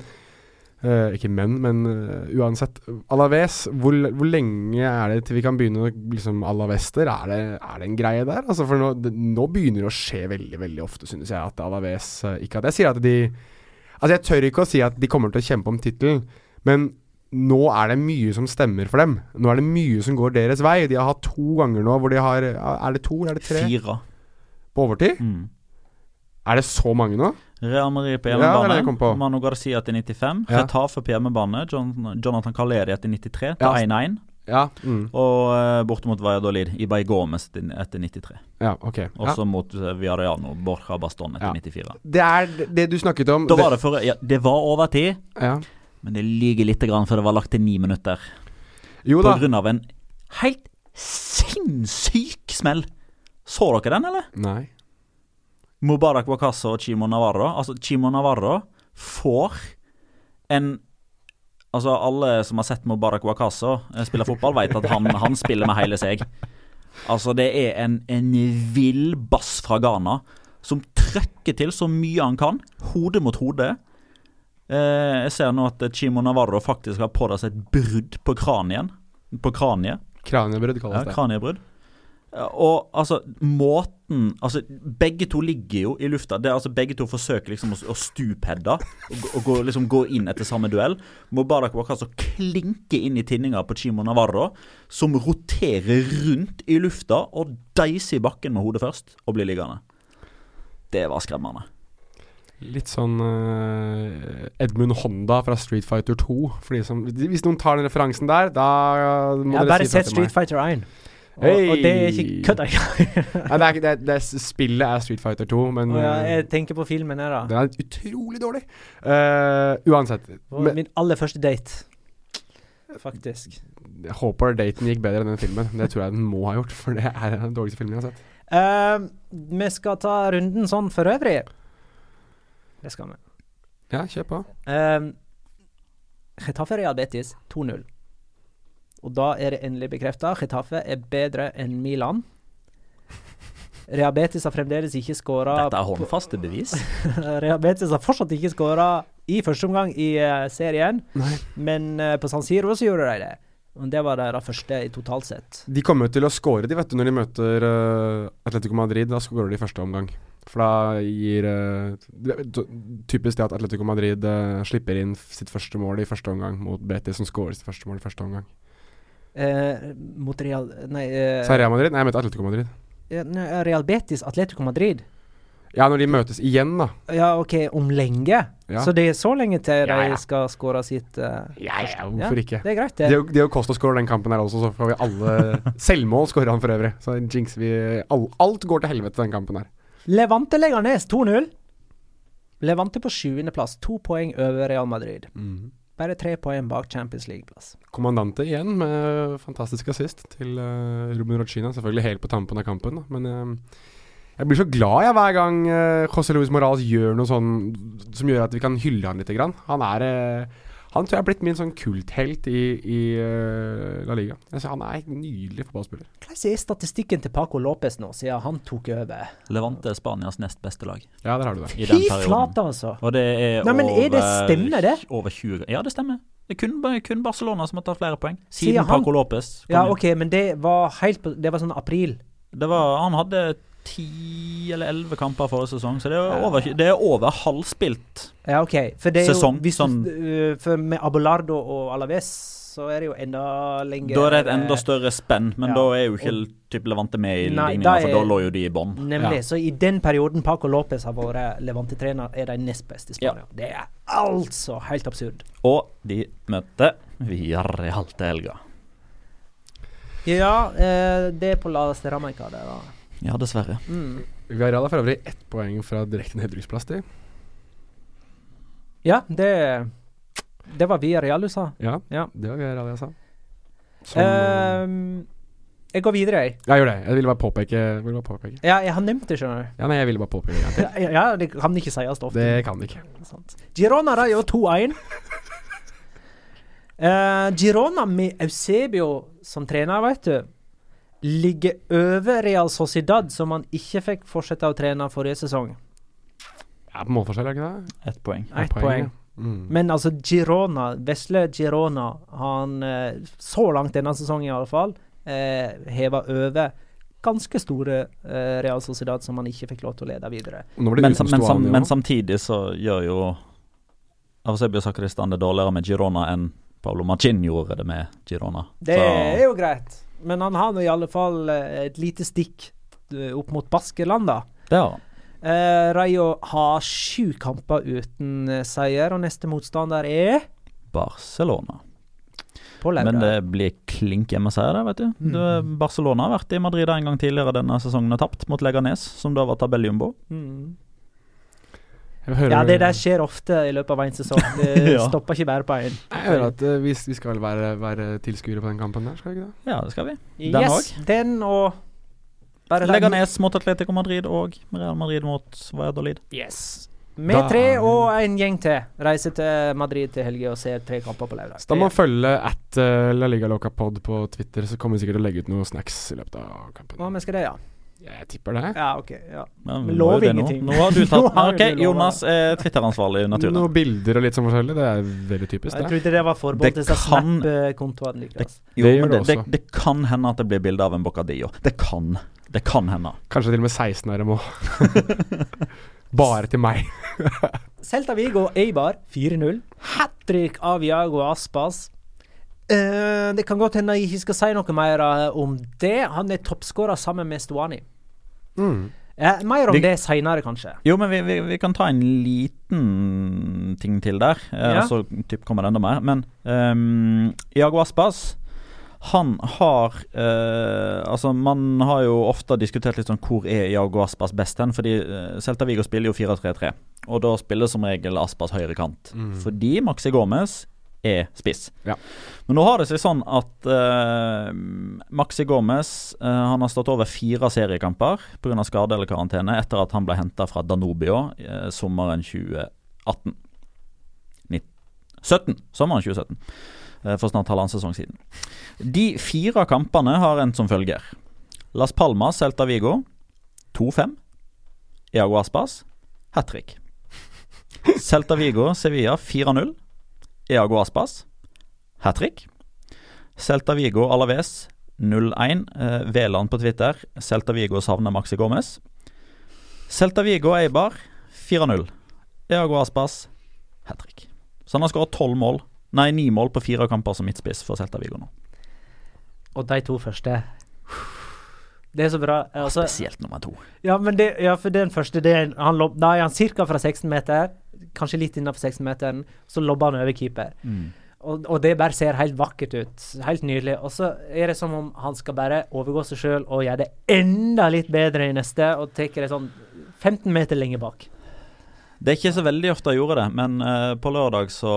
[SPEAKER 3] Eh, ikke men, men uh, uansett. Alaves, hvor, hvor lenge er det til vi kan begynne liksom Alavester? Er det, er det en greie der? Altså for nå, det, nå begynner det å skje veldig veldig ofte, synes jeg, at Alaves uh, Ikke at jeg sier at de Altså Jeg tør ikke å si at de kommer til å kjempe om tittelen, men nå er det mye som stemmer for dem. Nå er det mye som går deres vei. De har hatt to ganger nå hvor de har Er det to, eller er det tre?
[SPEAKER 4] Fire.
[SPEAKER 3] På overtid?
[SPEAKER 4] Mm.
[SPEAKER 3] Er det så mange nå?
[SPEAKER 4] Real Madrid på
[SPEAKER 3] Ja, det det
[SPEAKER 4] hjemmebane.
[SPEAKER 3] Ja, på.
[SPEAKER 4] Manu Garcia til 95.
[SPEAKER 3] Ja.
[SPEAKER 4] Retafe på hjemmebane. John, Jonathan Caleri etter 93 til 1-1.
[SPEAKER 3] Ja. Mm.
[SPEAKER 4] Og uh, borte mot Valladolid i Baigomes etter etter 93.
[SPEAKER 3] ja ok. Ja.
[SPEAKER 4] Også mot uh, Borja Baston etter
[SPEAKER 3] Ja.
[SPEAKER 4] 94.
[SPEAKER 3] Det er det du snakket om.
[SPEAKER 4] Da var det for Ja, det var overtid,
[SPEAKER 3] ja.
[SPEAKER 4] men det lyger lite grann før det var lagt til ni minutter.
[SPEAKER 3] Jo da.
[SPEAKER 4] På grunn av en helt sinnssyk smell. Så dere den, eller?
[SPEAKER 3] Nei.
[SPEAKER 4] Mubarak Wakasa og Chimo Navarro. Altså, Chimo Navarro får en Altså, alle som har sett Mubarak Wakasa eh, spille fotball, vet at han, han spiller med hele seg. Altså, det er en, en vill bass fra Ghana som trøkker til så mye han kan, hode mot hode. Eh, jeg ser nå at Chimo Navarro faktisk har pådratt seg et brudd på kranien. På kraniet.
[SPEAKER 3] Kraniebrudd kalles
[SPEAKER 4] Ja,
[SPEAKER 3] det.
[SPEAKER 4] kraniebrudd. Og altså, måten Altså, begge to ligger jo i lufta. Det er altså Begge to forsøker liksom å, å stupheade og, og gå, liksom gå inn etter samme duell. Mubarak Wakaso klinker inn i tinninga på Chimo Navarro, som roterer rundt i lufta og deiser i bakken med hodet først, og blir liggende. Det var skremmende.
[SPEAKER 3] Litt sånn uh, Edmund Honda fra Street Fighter 2. Fordi som, hvis noen tar den referansen der, da må
[SPEAKER 1] ja,
[SPEAKER 3] dere si fra til meg.
[SPEAKER 1] Street Fighter 1. Og, og det er ikke kødd engang.
[SPEAKER 3] Spillet er Street Fighter 2, men
[SPEAKER 1] ja,
[SPEAKER 3] eh,
[SPEAKER 1] jeg tenker på filmen her, da.
[SPEAKER 3] den er utrolig dårlig. Uh, uansett. Men,
[SPEAKER 1] min aller første date. Faktisk.
[SPEAKER 3] jeg håper daten gikk bedre enn den filmen. Det tror jeg den må ha gjort, for det er den dårligste filmen jeg har sett.
[SPEAKER 1] Uh, vi skal ta runden sånn for øvrig. Det skal vi.
[SPEAKER 3] Ja, kjør på.
[SPEAKER 1] Uh, Getafe Real Betis 2-0. Og da er det endelig bekrefta. Getafe er bedre enn Milan. Rehabetis har fremdeles ikke skåra
[SPEAKER 4] Dette er håndfaste bevis.
[SPEAKER 1] Rehabetis har fortsatt ikke skåra i første omgang i uh, serien,
[SPEAKER 3] Nei.
[SPEAKER 1] men uh, på San Siro så gjorde de det. Og det var deres første i totalt sett.
[SPEAKER 3] De kommer til å skåre de, vet du, når de møter uh, Atletico Madrid. Da skårer de i første omgang. For da gir Typisk det at Atletico Madrid slipper inn sitt første mål i første omgang mot Betis, som skårer sitt første mål i første omgang.
[SPEAKER 1] Eh, mot Real Nei, eh,
[SPEAKER 3] er Real Madrid? Nei, jeg mente Atletico Madrid.
[SPEAKER 1] ja, nei, Real Betis, Atletico Madrid.
[SPEAKER 3] Ja, når de møtes igjen, da.
[SPEAKER 1] Ja, OK, om lenge.
[SPEAKER 3] Ja.
[SPEAKER 1] Så det er så lenge til
[SPEAKER 3] Ja, ja.
[SPEAKER 1] de skal skåre sitt uh,
[SPEAKER 3] Ja, ja, hvorfor ikke?
[SPEAKER 1] Det er greit, det.
[SPEAKER 3] er jo kost å skåre den kampen her også, så får vi alle Selvmål skårer han for øvrig. Så jinxer vi all, Alt går til helvete den kampen her.
[SPEAKER 1] Levante legger ned 2-0. Levante på sjuendeplass, to poeng over Real Madrid. Bare tre poeng bak Champions League-plass.
[SPEAKER 3] Kommandante igjen med fantastisk assist til uh, Ruben Rochina. Selvfølgelig helt på tampen av kampen, da. men uh, jeg blir så glad jeg hver gang uh, José Luis Morales gjør noe sånn som gjør at vi kan hylle han litt. Grann. Han er eh, Han tror jeg er blitt min sånn kulthelt i, i uh, La Liga. Altså, han er en nydelig fotballspiller.
[SPEAKER 1] Hvordan er statistikken til Paco Lopez nå, siden han tok over?
[SPEAKER 4] Levante er Spanias nest beste lag
[SPEAKER 3] Ja, der har du det.
[SPEAKER 4] i den
[SPEAKER 1] Fy flate, altså!
[SPEAKER 4] Og det er
[SPEAKER 1] Nei, men er det stemmer det?
[SPEAKER 4] Over 20 Ja, det stemmer. Det er kun, kun Barcelona som har tatt flere poeng. Siden Paco Lopez
[SPEAKER 1] Ja,
[SPEAKER 4] inn.
[SPEAKER 1] OK, men det var helt på Det var sånn april.
[SPEAKER 4] Det var, han hadde ti eller elleve kamper forrige sesong, så det er over, det er over halvspilt.
[SPEAKER 1] Ja, OK. For det er
[SPEAKER 4] Sesong,
[SPEAKER 1] jo
[SPEAKER 4] sånn-
[SPEAKER 1] du, øh, For med Abelardo og Alaves så er det jo enda lenger
[SPEAKER 4] Da er det et enda større spenn, men
[SPEAKER 1] Ja,
[SPEAKER 4] da er jo ikke typ Levante med i ligninga, for
[SPEAKER 1] er-
[SPEAKER 4] da lå jo de i bånn.
[SPEAKER 1] Nemlig. Så i den perioden Paco Lopez har vært Levante-trener, er de nest beste i Spania. Det er altså helt absurd.
[SPEAKER 4] Og de møtte Villarreal til helga.
[SPEAKER 1] Ja, eh, det er på La Steramaica, det, da.
[SPEAKER 4] Ja, dessverre.
[SPEAKER 1] Mm.
[SPEAKER 3] Villarreal er for øvrig ett poeng fra direkte nedrykksplass, til.
[SPEAKER 1] Ja, det Det var Viareal du sa.
[SPEAKER 3] Ja,
[SPEAKER 1] Ja.
[SPEAKER 3] det var Viareal jeg sa. Som,
[SPEAKER 1] Ehm, jeg går videre, jeg.
[SPEAKER 3] Ja, gjør det. Jeg ville bare påpeke. Ville bare påpeke.
[SPEAKER 1] Ja, jeg har nevnt det, skjønner du.
[SPEAKER 3] Ja, nei, jeg ville bare påpeke en gang til.
[SPEAKER 1] Ja, det kan ikke sies ofte.
[SPEAKER 3] Det kan det ikke.
[SPEAKER 1] Sant. Girona jo 2-1. uh, Girona med Eusebio som trener, vet du, ligger over Real Sociedad, som han ikke fikk fortsette å trene forrige sesong.
[SPEAKER 3] Ja, på målforskjell, er ikke det?
[SPEAKER 4] Ett poeng.
[SPEAKER 1] Ett
[SPEAKER 3] poeng,
[SPEAKER 1] poeng.
[SPEAKER 3] Mm.
[SPEAKER 1] Men altså, Girona, vesle Girona, han eh, så langt denne sesongen i alle fall, eh, heva over ganske store eh, Real Sociedad som han ikke fikk lov til å lede videre.
[SPEAKER 4] Men, sam, men, sam, men samtidig så gjør jo Avsebio Sakristan det dårligere med Girona enn Pablo Machin gjorde det med Girona.
[SPEAKER 1] Det
[SPEAKER 4] Så-
[SPEAKER 1] er jo greit, men han har i alle fall eh, et lite stikk eh, opp mot Baskeland, da.
[SPEAKER 4] Det har han.
[SPEAKER 1] Eh, Rayo har sju kamper uten eh, seier, og neste motstander er
[SPEAKER 4] Barcelona. Men det blir klink hjemmeseier, vet du.
[SPEAKER 1] Mm.
[SPEAKER 4] Barcelona har vært i Madrid en gang tidligere denne sesongen og tapt mot Leganes, som da var tabelljumbo.
[SPEAKER 1] Mm. Ja, det der skjer ofte i løpet av en sesong. Det
[SPEAKER 4] Ja.
[SPEAKER 1] stopper ikke bare på én.
[SPEAKER 3] Jeg hører at uh, vi, vi skal være, være tilskuere på den kampen der, skal vi ikke det?
[SPEAKER 4] Ja, det skal vi. Den
[SPEAKER 1] Yes, den og bare
[SPEAKER 4] Leganes mot Atletico Madrid og Real Madrid mot Valladolid.
[SPEAKER 1] Yes. Med
[SPEAKER 3] Da
[SPEAKER 1] tre og en gjeng til reiser til Madrid til helga og ser tre kamper på lørdag.
[SPEAKER 3] Så da må man følge at uh, La Liga Loca Pod på Twitter, så kommer vi sikkert til å legge ut noen snacks i løpet av kampen.
[SPEAKER 1] Hva vi skal det, ja?
[SPEAKER 3] Jeg tipper det.
[SPEAKER 1] Ja, OK. ja
[SPEAKER 4] Ja,
[SPEAKER 1] Men
[SPEAKER 4] vi
[SPEAKER 1] lov
[SPEAKER 4] jo det nå.
[SPEAKER 1] ingenting.
[SPEAKER 4] Nå har du
[SPEAKER 1] Nå
[SPEAKER 4] tatt
[SPEAKER 1] har
[SPEAKER 4] Ok,
[SPEAKER 1] du.
[SPEAKER 4] Jonas er Twitter-ansvarlig i naturen.
[SPEAKER 3] Noen bilder og litt sånn forskjellig. Det er veldig typisk,
[SPEAKER 1] Jeg
[SPEAKER 3] det.
[SPEAKER 1] trodde det var forbeholdt
[SPEAKER 4] Det
[SPEAKER 1] disse
[SPEAKER 4] kan-
[SPEAKER 1] Snap-kontoene. Niklas.
[SPEAKER 4] Jo,
[SPEAKER 3] Det gjør
[SPEAKER 4] det,
[SPEAKER 3] det
[SPEAKER 4] det, det kan hende at det blir bilde av en bocadillo. Det kan. Det kan hende.
[SPEAKER 3] Kanskje til og med 16 er det må. Bare til meg.
[SPEAKER 1] Celta Vigo Eibar 4-0. Hat trick av Jago Aspas. Uh, det kan godt hende jeg ikke skal si noe mer eh, om det. Han er toppskårer sammen med Stuani.
[SPEAKER 3] Mm.
[SPEAKER 1] Eh, mer om
[SPEAKER 4] Vi-
[SPEAKER 1] det seinere, kanskje.
[SPEAKER 4] Jo, men vi, vi, vi kan ta en liten ting til der, eh,
[SPEAKER 1] Ja.
[SPEAKER 4] så typ kommer det enda mer. Men um, Iago Aspas han har eh, Altså, man har jo ofte diskutert litt sånn hvor er Iago Aspas best hen? Fordi uh, Celta Vigo spiller jo 4-3-3, og da spiller som regel Aspas høyre kant. Fordi Maxi Gomez er spiss.
[SPEAKER 3] Ja.
[SPEAKER 4] Men nå har det seg sånn at uh, Maxi Gomez uh, Han har stått over fire seriekamper pga. skade eller karantene etter at han ble henta fra Danubio uh, sommeren 2018. Nitt- 17. Sommeren 2017. eh, for snart halvannen sesong siden. De fire kampene har endt som følger. Las Palmas, Celta Vigo 2-5. Iago Aspas hat trick. Celta Vigo, Sevilla 4-0. Iago Aspas hat trick. Celta Vigo Alaves 0-1. Eh, Veland på Twitter. Celta Vigo savner Maxi Gomez. Celta Vigo Eibar 4-0. Eago Aspas hat trick. Så han har skåret tolv mål. Nei, ni mål på fire kamper som midtspiss for Celta Vigo nå.
[SPEAKER 1] Og de to første Det er så bra. Altså,
[SPEAKER 4] Spesielt nummer to.
[SPEAKER 1] ja, men det, ja, for den første det han lob, Da er han ca. fra 16 meter, kanskje litt innenfor 16-meteren, så lobber han over keeper. Og, og det bare ser helt vakkert ut. Helt nydelig. Og så er det som om han skal bare overgå seg sjøl og gjøre det enda litt bedre i neste, og tar det sånn 15 meter lenger bak.
[SPEAKER 4] Det er ikke så veldig ofte jeg gjorde det, men uh, på lørdag så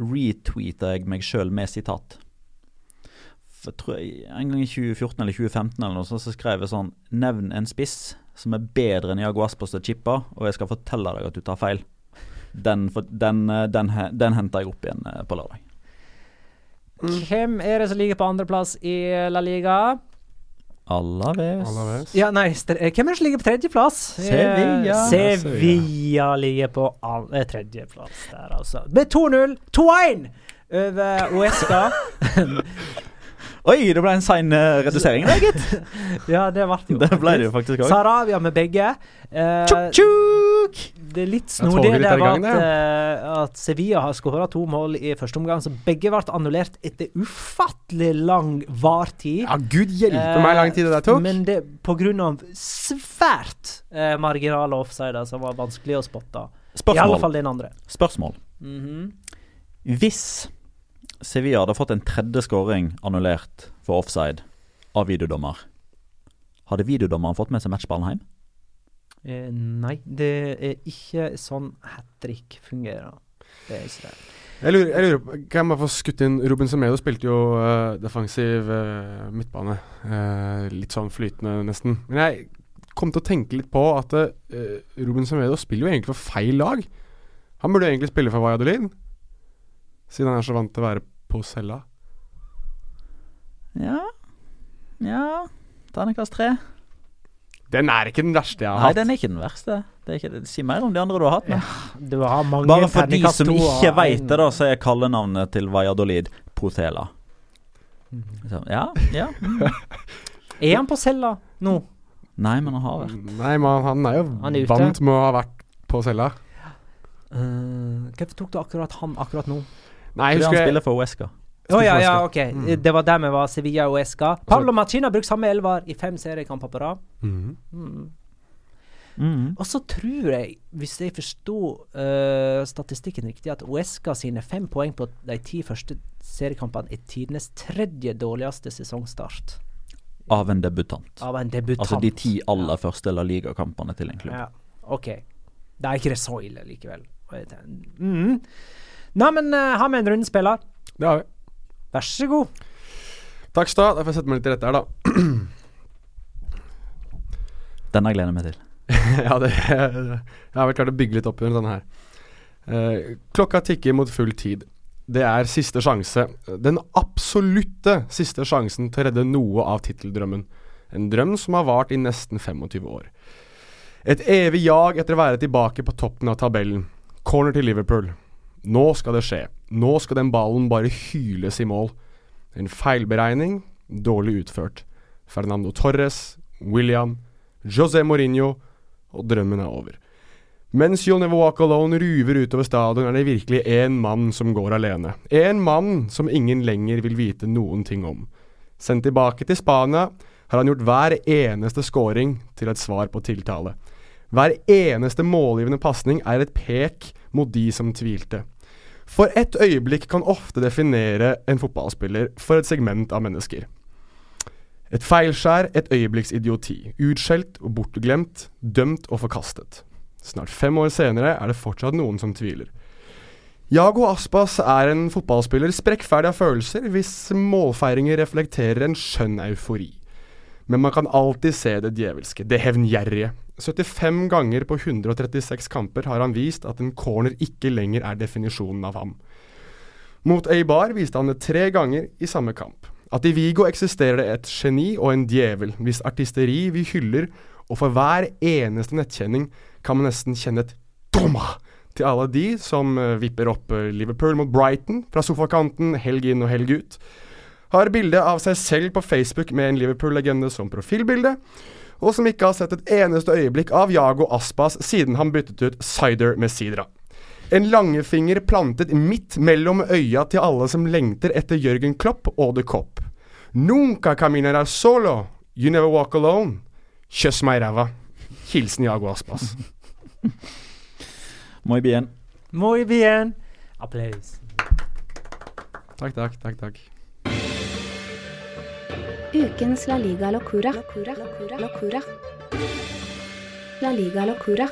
[SPEAKER 4] retweeta jeg meg sjøl med sitat. Jeg tror jeg, En gang i 2014 eller 2015 eller noe sånt, så skrev jeg sånn Nevn en spiss som er bedre enn Jago Aspas og chippa, og jeg skal fortelle deg at du tar feil. Den, den, eh, den, den henter jeg opp igjen eh, på lørdag.
[SPEAKER 1] Hvem er det som ligger på andreplass i La Liga?
[SPEAKER 4] Alaves.
[SPEAKER 3] Alaves.
[SPEAKER 1] Ja, nei, eh, hvem er det som ligger på tredjeplass?
[SPEAKER 4] Sevilla.
[SPEAKER 1] Sevilla ligger på tredjeplass der, altså. Med 2-0. 2-1 over Uesca.
[SPEAKER 4] Oi, det ble en sein eh, redusering der, gitt.
[SPEAKER 1] ja, det ble det jo.
[SPEAKER 4] Det ble det jo faktisk òg.
[SPEAKER 1] Saravia med begge. Eh,
[SPEAKER 4] Tjuk!
[SPEAKER 1] det er litt snodig
[SPEAKER 3] i
[SPEAKER 1] var at,
[SPEAKER 3] det,
[SPEAKER 1] eh, at Sevilla har skåra to mål i første omgang, så begge ble annullert etter ufattelig lang vartid.
[SPEAKER 3] Ja, gud hjelpe meg lang tid det der tok.
[SPEAKER 1] Men det på grunn av svært eh, marginale offsider som var vanskelig å spotte. Spørsmål. I alle fall den andre.
[SPEAKER 4] Spørsmål. Hvis Sevilla hadde fått en tredje skåring annullert for offside av videodommer, hadde videodommeren fått med seg matchballen hjem?
[SPEAKER 1] Eh, nei, det er ikke sånn hat trick fungerer. Det er ikke det.
[SPEAKER 3] Jeg lurer, jeg lurer på, Kan jeg bare få skutt inn Ruben Semedo spilte jo uh, defensiv uh, midtbane. Uh, litt sånn flytende, nesten. Men jeg kom til å tenke litt på at uh, Ruben Semedo spiller jo egentlig for feil lag. Han burde jo egentlig spille for Valladolid, siden han er så vant til å være på cella.
[SPEAKER 4] Ja Ja Terningkast tre.
[SPEAKER 3] Den er ikke den verste jeg har
[SPEAKER 4] Nei,
[SPEAKER 3] hatt.
[SPEAKER 4] den er ikke den verste. Det er ikke, si mer om de andre du har hatt Ja,
[SPEAKER 1] Du har mange
[SPEAKER 4] Bare for de som ikke veit det, da, så er kallenavnet til Valladolid Potela. Så, ja, ja. mm.
[SPEAKER 1] Er han på cella nå?
[SPEAKER 4] Nei, men han har vært
[SPEAKER 3] Nei, men han er jo
[SPEAKER 1] Han er
[SPEAKER 3] vant med å ha vært på cella.
[SPEAKER 1] Uh, hvorfor tok du akkurat han akkurat nå?
[SPEAKER 3] Nei,
[SPEAKER 4] Fordi
[SPEAKER 3] husker
[SPEAKER 4] han
[SPEAKER 3] jeg
[SPEAKER 4] spiller for Uesca.
[SPEAKER 1] Å ja, ja, ok.
[SPEAKER 3] Mm.
[SPEAKER 1] Det var der vi var. Sevilla og Esca. Pablo Machina har brukt samme elver i fem seriekamper på rad.
[SPEAKER 3] Mhm.
[SPEAKER 1] Mm.
[SPEAKER 4] Mm.
[SPEAKER 1] Og så tror jeg, hvis jeg forsto uh, statistikken riktig, at Uesca sine fem poeng på de ti første seriekampene er tidenes tredje dårligste sesongstart
[SPEAKER 4] Av en debutant.
[SPEAKER 1] av en debutant.
[SPEAKER 4] Altså de ti aller første La Liga-kampene til en klubb.
[SPEAKER 1] Ja, OK. Da er ikke det så ille likevel. Mm. Nei, men uh, har vi en rundespiller?
[SPEAKER 3] Det har vi.
[SPEAKER 1] Vær så god.
[SPEAKER 3] Takk skal du ha. Da får jeg sette meg litt til rette her, da.
[SPEAKER 4] Denne gleder jeg meg til.
[SPEAKER 3] ja, det Jeg har vel klart å bygge litt opp under denne her. Uh, klokka tikker mot full tid. Det er siste sjanse. Den absolutte siste sjansen til å redde noe av titteldrømmen. En drøm som har vart i nesten 25 år. Et evig jag etter å være tilbake på toppen av tabellen. Corner til Liverpool. Nå skal det skje. Nå skal den ballen bare hyles i mål. En feilberegning, dårlig utført. Fernando Torres, William, José Mourinho, og drømmen er over. Mens You'll Never Walk Alone ruver utover stadion, er det virkelig én mann som går alene. En mann som ingen lenger vil vite noen ting om. Sendt tilbake til Spania har han gjort hver eneste scoring til et svar på tiltale. Hver eneste målgivende pasning er et pek mot de som tvilte. For et øyeblikk kan ofte definere en fotballspiller for et segment av mennesker. Et feilskjær, et øyeblikks idioti. Utskjelt og bortglemt, dømt og forkastet. Snart fem år senere er det fortsatt noen som tviler. Jago Aspas er en fotballspiller sprekkferdig av følelser hvis målfeiringer reflekterer en skjønn eufori. Men man kan alltid se det djevelske, det hevngjerrige. 75 ganger på 136 kamper har han vist at en corner ikke lenger er definisjonen av ham. Mot Eibar viste han det tre ganger i samme kamp. At i Vigo eksisterer det et geni og en djevel, hvis artisteri vi hyller, og for hver eneste nettkjenning kan man nesten kjenne et doma til alle de som eh, vipper opp eh, Liverpool mot Brighton fra sofakanten helg inn og helg ut. Har bilde av seg selv på Facebook med en Liverpool-legende som profilbilde, og som ikke har sett et eneste øyeblikk av Jago Aspas siden han byttet ut cider med sidra. En langefinger plantet midt mellom øya til alle som lengter etter Jørgen Klopp og The Cop. Nunca caminerar solo, you never walk alone. Kjøss meg i ræva. Hilsen Jago Aspas.
[SPEAKER 4] Muy bien.
[SPEAKER 1] Muy bien. Applaus.
[SPEAKER 3] Takk, takk, takk, takk.
[SPEAKER 2] Ukens La Liga Locura. Locura. La Liga Locura.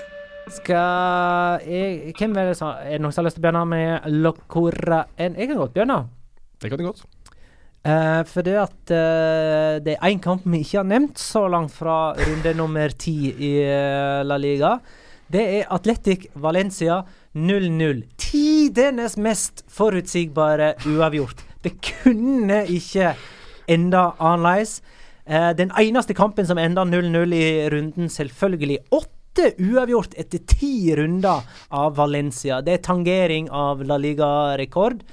[SPEAKER 1] Skal jeg Hvem er det som Er det noen som har lyst til å begynne med Locura? en? Jeg kan godt begynne.
[SPEAKER 3] Det kan du godt.
[SPEAKER 1] Uh, for det at uh, det er én kamp vi ikke har nevnt så langt fra runde nummer ti i uh, La Liga. Det er Atletic Valencia 0-0. Tidenes mest forutsigbare uavgjort. Det kunne ikke enda annerledes. Eh, den eneste kampen som enda 0-0 i runden, selvfølgelig. Åtte uavgjort etter ti runder av Valencia. Det er tangering av La Liga-rekord.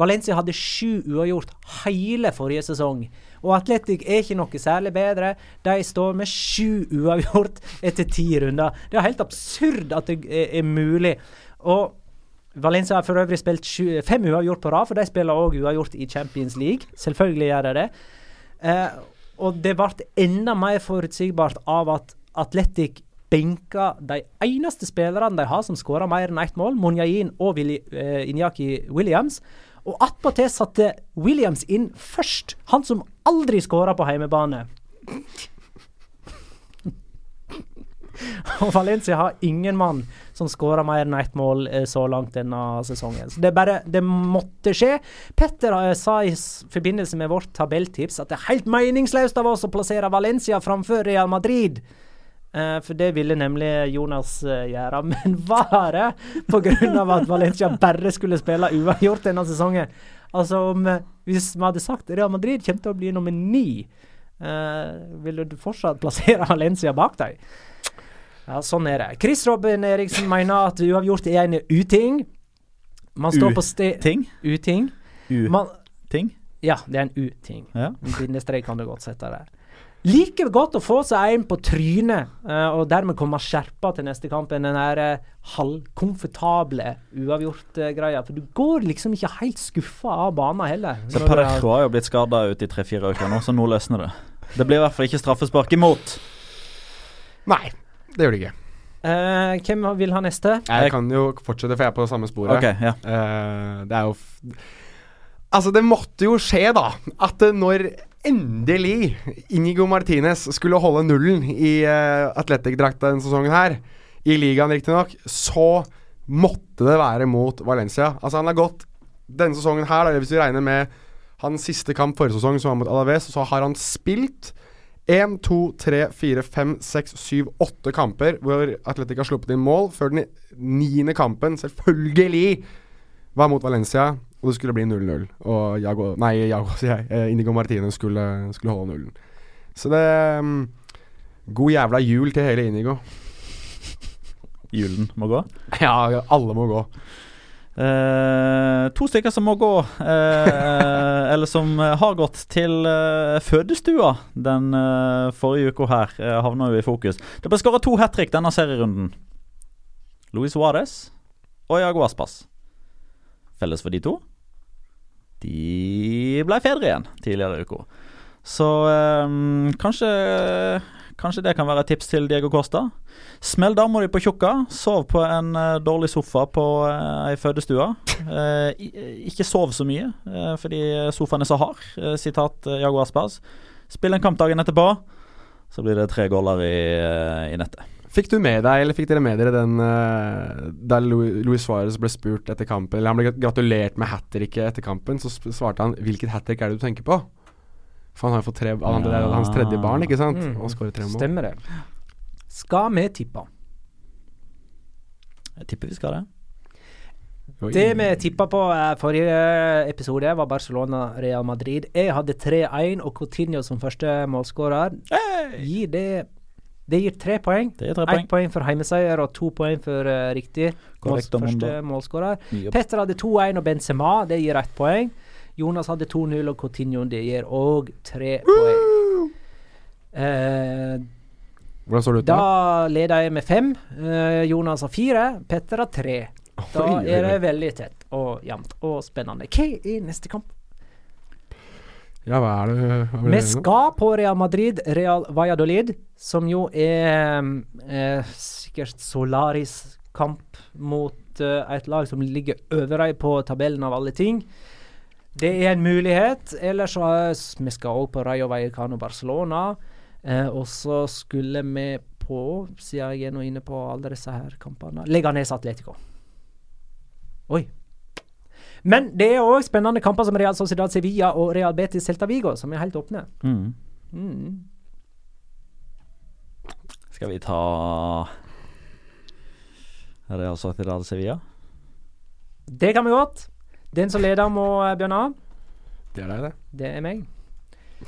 [SPEAKER 1] Valencia hadde sju uavgjort hele forrige sesong. Og Atletic er ikke noe særlig bedre. De står med sju uavgjort etter ti runder. Det er helt absurd at det er, mulig. Og Valencia har for øvrig spilt fem uavgjort på rad, for de spiller òg uavgjort i Champions League. Selvfølgelig gjør de det. Eh, og det ble enda mer forutsigbart av at Atletic benka de eneste spillerne de har som skåra mer enn ett mål, Monjain og Willi, eh, Inyaki Williams. Og attpåtil satte Williams inn først. Han som aldri skåra på heimebane. Og Valencia har ingen mann som skåra mer enn ett mål eh, så langt denne sesongen. Så det bare Det måtte skje. Petter eh, sa i forbindelse med vårt tabelltips at det er helt meningsløst av oss å plassere Valencia framfor Real Madrid. Eh, for det ville nemlig Jonas gjøre. Men var det pga. at Valencia bare skulle spille uavgjort denne sesongen? Altså om Hvis vi hadde sagt Real Madrid kommer til å bli nummer ni, eh, ville du fortsatt plassere Valencia bak dem? Ja, sånn er det. Chris Robin Eriksen mener at uavgjort er en uting. Man står på sted
[SPEAKER 4] Ting?
[SPEAKER 1] Uting.
[SPEAKER 4] U-ting?
[SPEAKER 1] Ja, det er en uting.
[SPEAKER 4] Ja.
[SPEAKER 1] Bindestrek kan du godt sette der. Like godt å få seg en på trynet, uh, og dermed komme skjerpa til neste kamp, enn den her uh, halvkomfortable uavgjort-greia. For du går liksom ikke helt skuffa av banen heller.
[SPEAKER 4] Så Parejo har jo blitt skada ut i tre-fire uker nå, så nå løsner det. Det blir i hvert fall ikke straffespark imot.
[SPEAKER 3] Nei, det gjør det ikke.
[SPEAKER 1] Uh, hvem vil ha neste?
[SPEAKER 3] Jeg kan jo fortsette, for jeg er på samme sporet.
[SPEAKER 4] Okay, ja.
[SPEAKER 3] uh, det er jo f Altså, det måtte jo skje, da, at når endelig Inigo Martinez skulle holde nullen i uh, Atletic-drakta denne sesongen her, i ligaen riktignok, så måtte det være mot Valencia. Altså, han har gått denne sesongen her, da, hvis vi regner med hans siste kamp forrige sesong, som var mot Alaves, så har han spilt 1, 2, 3, 4, 5, 6, 7, 8 kamper hvor Atletic har sluppet inn mål, før den niende kampen, selvfølgelig, var mot Valencia, og det skulle bli 0-0. Og Jago, nei, Jago, sier jeg. Indigo Martine skulle, skulle holde nullen. Så det um, God jævla jul til hele Inigo.
[SPEAKER 4] Julen må gå.
[SPEAKER 3] Ja, alle må gå.
[SPEAKER 4] Eh, to stykker som må gå, eh, eller som eh, har gått til eh, fødestua den eh, forrige uka her, uh, havna jo i fokus. Det ble skåra to hat trick denne serierunden. Luis Suárez og Jago Aspas. Felles for de to? De ble fedre igjen tidligere i uka. Så eh, kanskje Kanskje det kan være et tips til Diego Costa. Smell dama di på tjukka. Sov på en uh, dårlig sofa på uh, ei fødestue. Uh, ikke sov så mye, eh, fordi sofaen er så hard. Eh, sitat Jago Aspas. Spill en kamp dagen etterpå, så blir det tre goller i, eh, i nettet.
[SPEAKER 3] Fikk du med deg, eller fikk dere med dere den Louis Luis Suárez ble spurt etter kampen Eller han ble gratulert med hat tricket etter kampen, så svarte han 'Hvilket hat trick er det du tenker på?' For han har jo fått tre han, Det er hans tredje barn, ikke sant?
[SPEAKER 1] Mm.
[SPEAKER 3] Og skårer tre mål.
[SPEAKER 1] Stemmer det. Skal vi tippe?
[SPEAKER 4] Jeg tipper vi skal det.
[SPEAKER 3] Oi.
[SPEAKER 1] Det vi tippa på eh, forrige episode, var Barcelona-Real Madrid. Jeg hadde 3-1 og Coutinho som første målskårer. Gir det Det gir tre poeng.
[SPEAKER 4] Det
[SPEAKER 1] Ett
[SPEAKER 4] poeng.
[SPEAKER 1] poeng for heimeseier og to poeng for uh, riktig måls,
[SPEAKER 4] Korrekt,
[SPEAKER 1] første målskårer.
[SPEAKER 4] Yep.
[SPEAKER 1] Petter hadde 2-1 og Benzema, det gir ett poeng. Jonas hadde 2-0 og Coutinho, det gir òg tre poeng. Eh,
[SPEAKER 3] Hvordan står det ut
[SPEAKER 1] da
[SPEAKER 3] da?
[SPEAKER 1] leder jeg med fem. Eh, Jonas har fire. Petter har tre. Da
[SPEAKER 3] Oi,
[SPEAKER 1] er det veldig tett og jevnt og spennende. Hva er neste kamp?
[SPEAKER 3] Ja, hva er det hva
[SPEAKER 1] Vi skal på Real Madrid, Real Valladolid, som jo er eh, sikkert Solaris kamp mot eh, et lag som ligger over dem på tabellen av alle ting. Det er en mulighet. Ellers så Vi skal òg på Rayo Vallecano Barcelona. Eh, og så skulle vi på, siden jeg er nå inne på alle disse her kampene, Leganes Atletico. Oi. Men det er òg spennende kamper som Real Sociedad Sevilla og Real Betis Celta Vigo, som er helt åpne.
[SPEAKER 4] Mm.
[SPEAKER 1] Mm.
[SPEAKER 4] Skal vi ta Real Real Sevilla?
[SPEAKER 1] Det kan vi godt. Den som leder, må Bjørn begynne.
[SPEAKER 3] Det er deg, det.
[SPEAKER 1] Det er meg.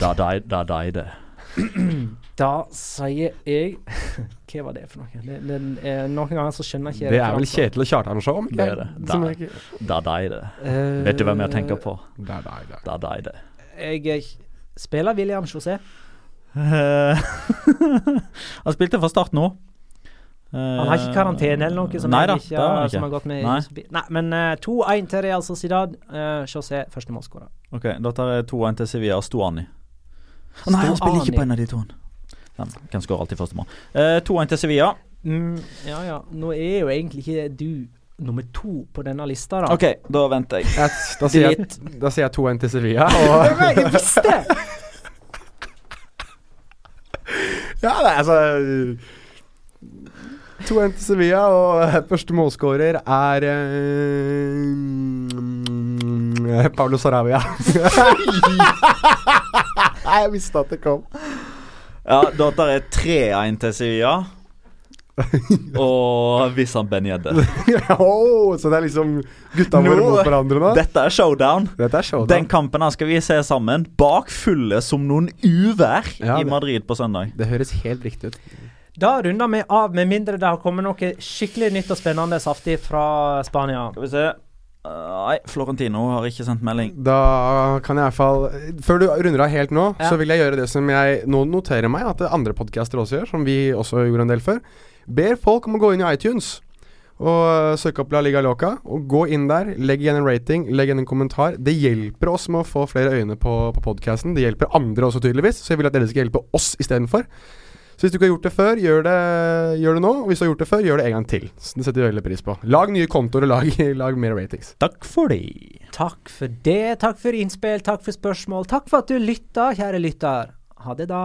[SPEAKER 4] Da deg da deg det.
[SPEAKER 1] Da sier jeg Hva var det for noe? Det, det, eh, noen ganger så skjønner jeg ikke
[SPEAKER 3] Det er vel. Kjetil og Kjartan-show, om ikke?
[SPEAKER 4] Det er det. Da,
[SPEAKER 3] er
[SPEAKER 4] Da deg det.
[SPEAKER 1] Uh,
[SPEAKER 4] Vet du hvem jeg tenker på?
[SPEAKER 3] Da deg, det.
[SPEAKER 4] Da deg det.
[SPEAKER 1] Jeg eh, spiller William José.
[SPEAKER 4] Eh, Han spilte fra start nå.
[SPEAKER 1] Han har ikke karantene eller noe som,
[SPEAKER 4] Nei da,
[SPEAKER 1] ikke,
[SPEAKER 4] har
[SPEAKER 1] som har gått med
[SPEAKER 4] Nei.
[SPEAKER 1] i Nei, men uh, 2-1 til Real Sociedad. Uh, José første målskårer.
[SPEAKER 4] Ok, da tar jeg 2-1 til Sevilla. Stuani. Oh, nei, han spiller ikke på en av de to. Nei, Hvem skårer alltid første mål? Uh, 2-1 til Sevilla.
[SPEAKER 1] Mm, ja ja. Nå er jo egentlig ikke du nummer to på denne lista, da.
[SPEAKER 4] Ok, da venter jeg.
[SPEAKER 3] Jeg, da sier jeg, da sier jeg 2-1 til Sevilla. Og
[SPEAKER 1] Nei, jeg visste!
[SPEAKER 3] Ja, det er altså 2-1 til Sevilla, og eh, første målskårer er eh, Paulo Sarabia. jeg visste at det kom.
[SPEAKER 4] Ja, tar jeg 3-1 til Sevilla. Og Vissan Ben Yedde.
[SPEAKER 3] oh, så det er liksom gutta våre mot hverandre nå?
[SPEAKER 4] Dette er showdown.
[SPEAKER 3] Dette er showdown.
[SPEAKER 4] Den kampen her skal vi se sammen. Bakfulle som noen uvær
[SPEAKER 3] Ja,
[SPEAKER 4] i Madrid på søndag.
[SPEAKER 3] Det høres helt riktig ut.
[SPEAKER 1] Da runder vi av, med mindre det har kommet noe skikkelig nytt og spennende saftig fra Spania.
[SPEAKER 4] Skal vi se. Uh, nei, Florentino har ikke sendt melding.
[SPEAKER 3] Da kan jeg i hvert fall Før du runder av helt nå,
[SPEAKER 1] Ja.
[SPEAKER 3] så vil jeg gjøre det som jeg nå noterer meg at andre podcaster også gjør, som vi også gjorde en del før. Ber folk om å gå inn i iTunes og søke opp La Liga Loca. Og gå inn der, legg igjen en rating, legg igjen en kommentar. Det hjelper oss med å få flere øyne på, på podkasten. Det hjelper andre også, tydeligvis, så jeg vil at dere skal hjelpe oss istedenfor. Så hvis du ikke har gjort det før, gjør det, gjør det nå. Og hvis du har gjort det før, gjør det en gang til. Så det setter vi veldig pris på. Lag nye kontoer og lag, lag mer ratings.
[SPEAKER 4] Takk for det.
[SPEAKER 1] Takk for det. Takk for innspill, takk for spørsmål. Takk for at du lytta, kjære lytter. Ha det, da.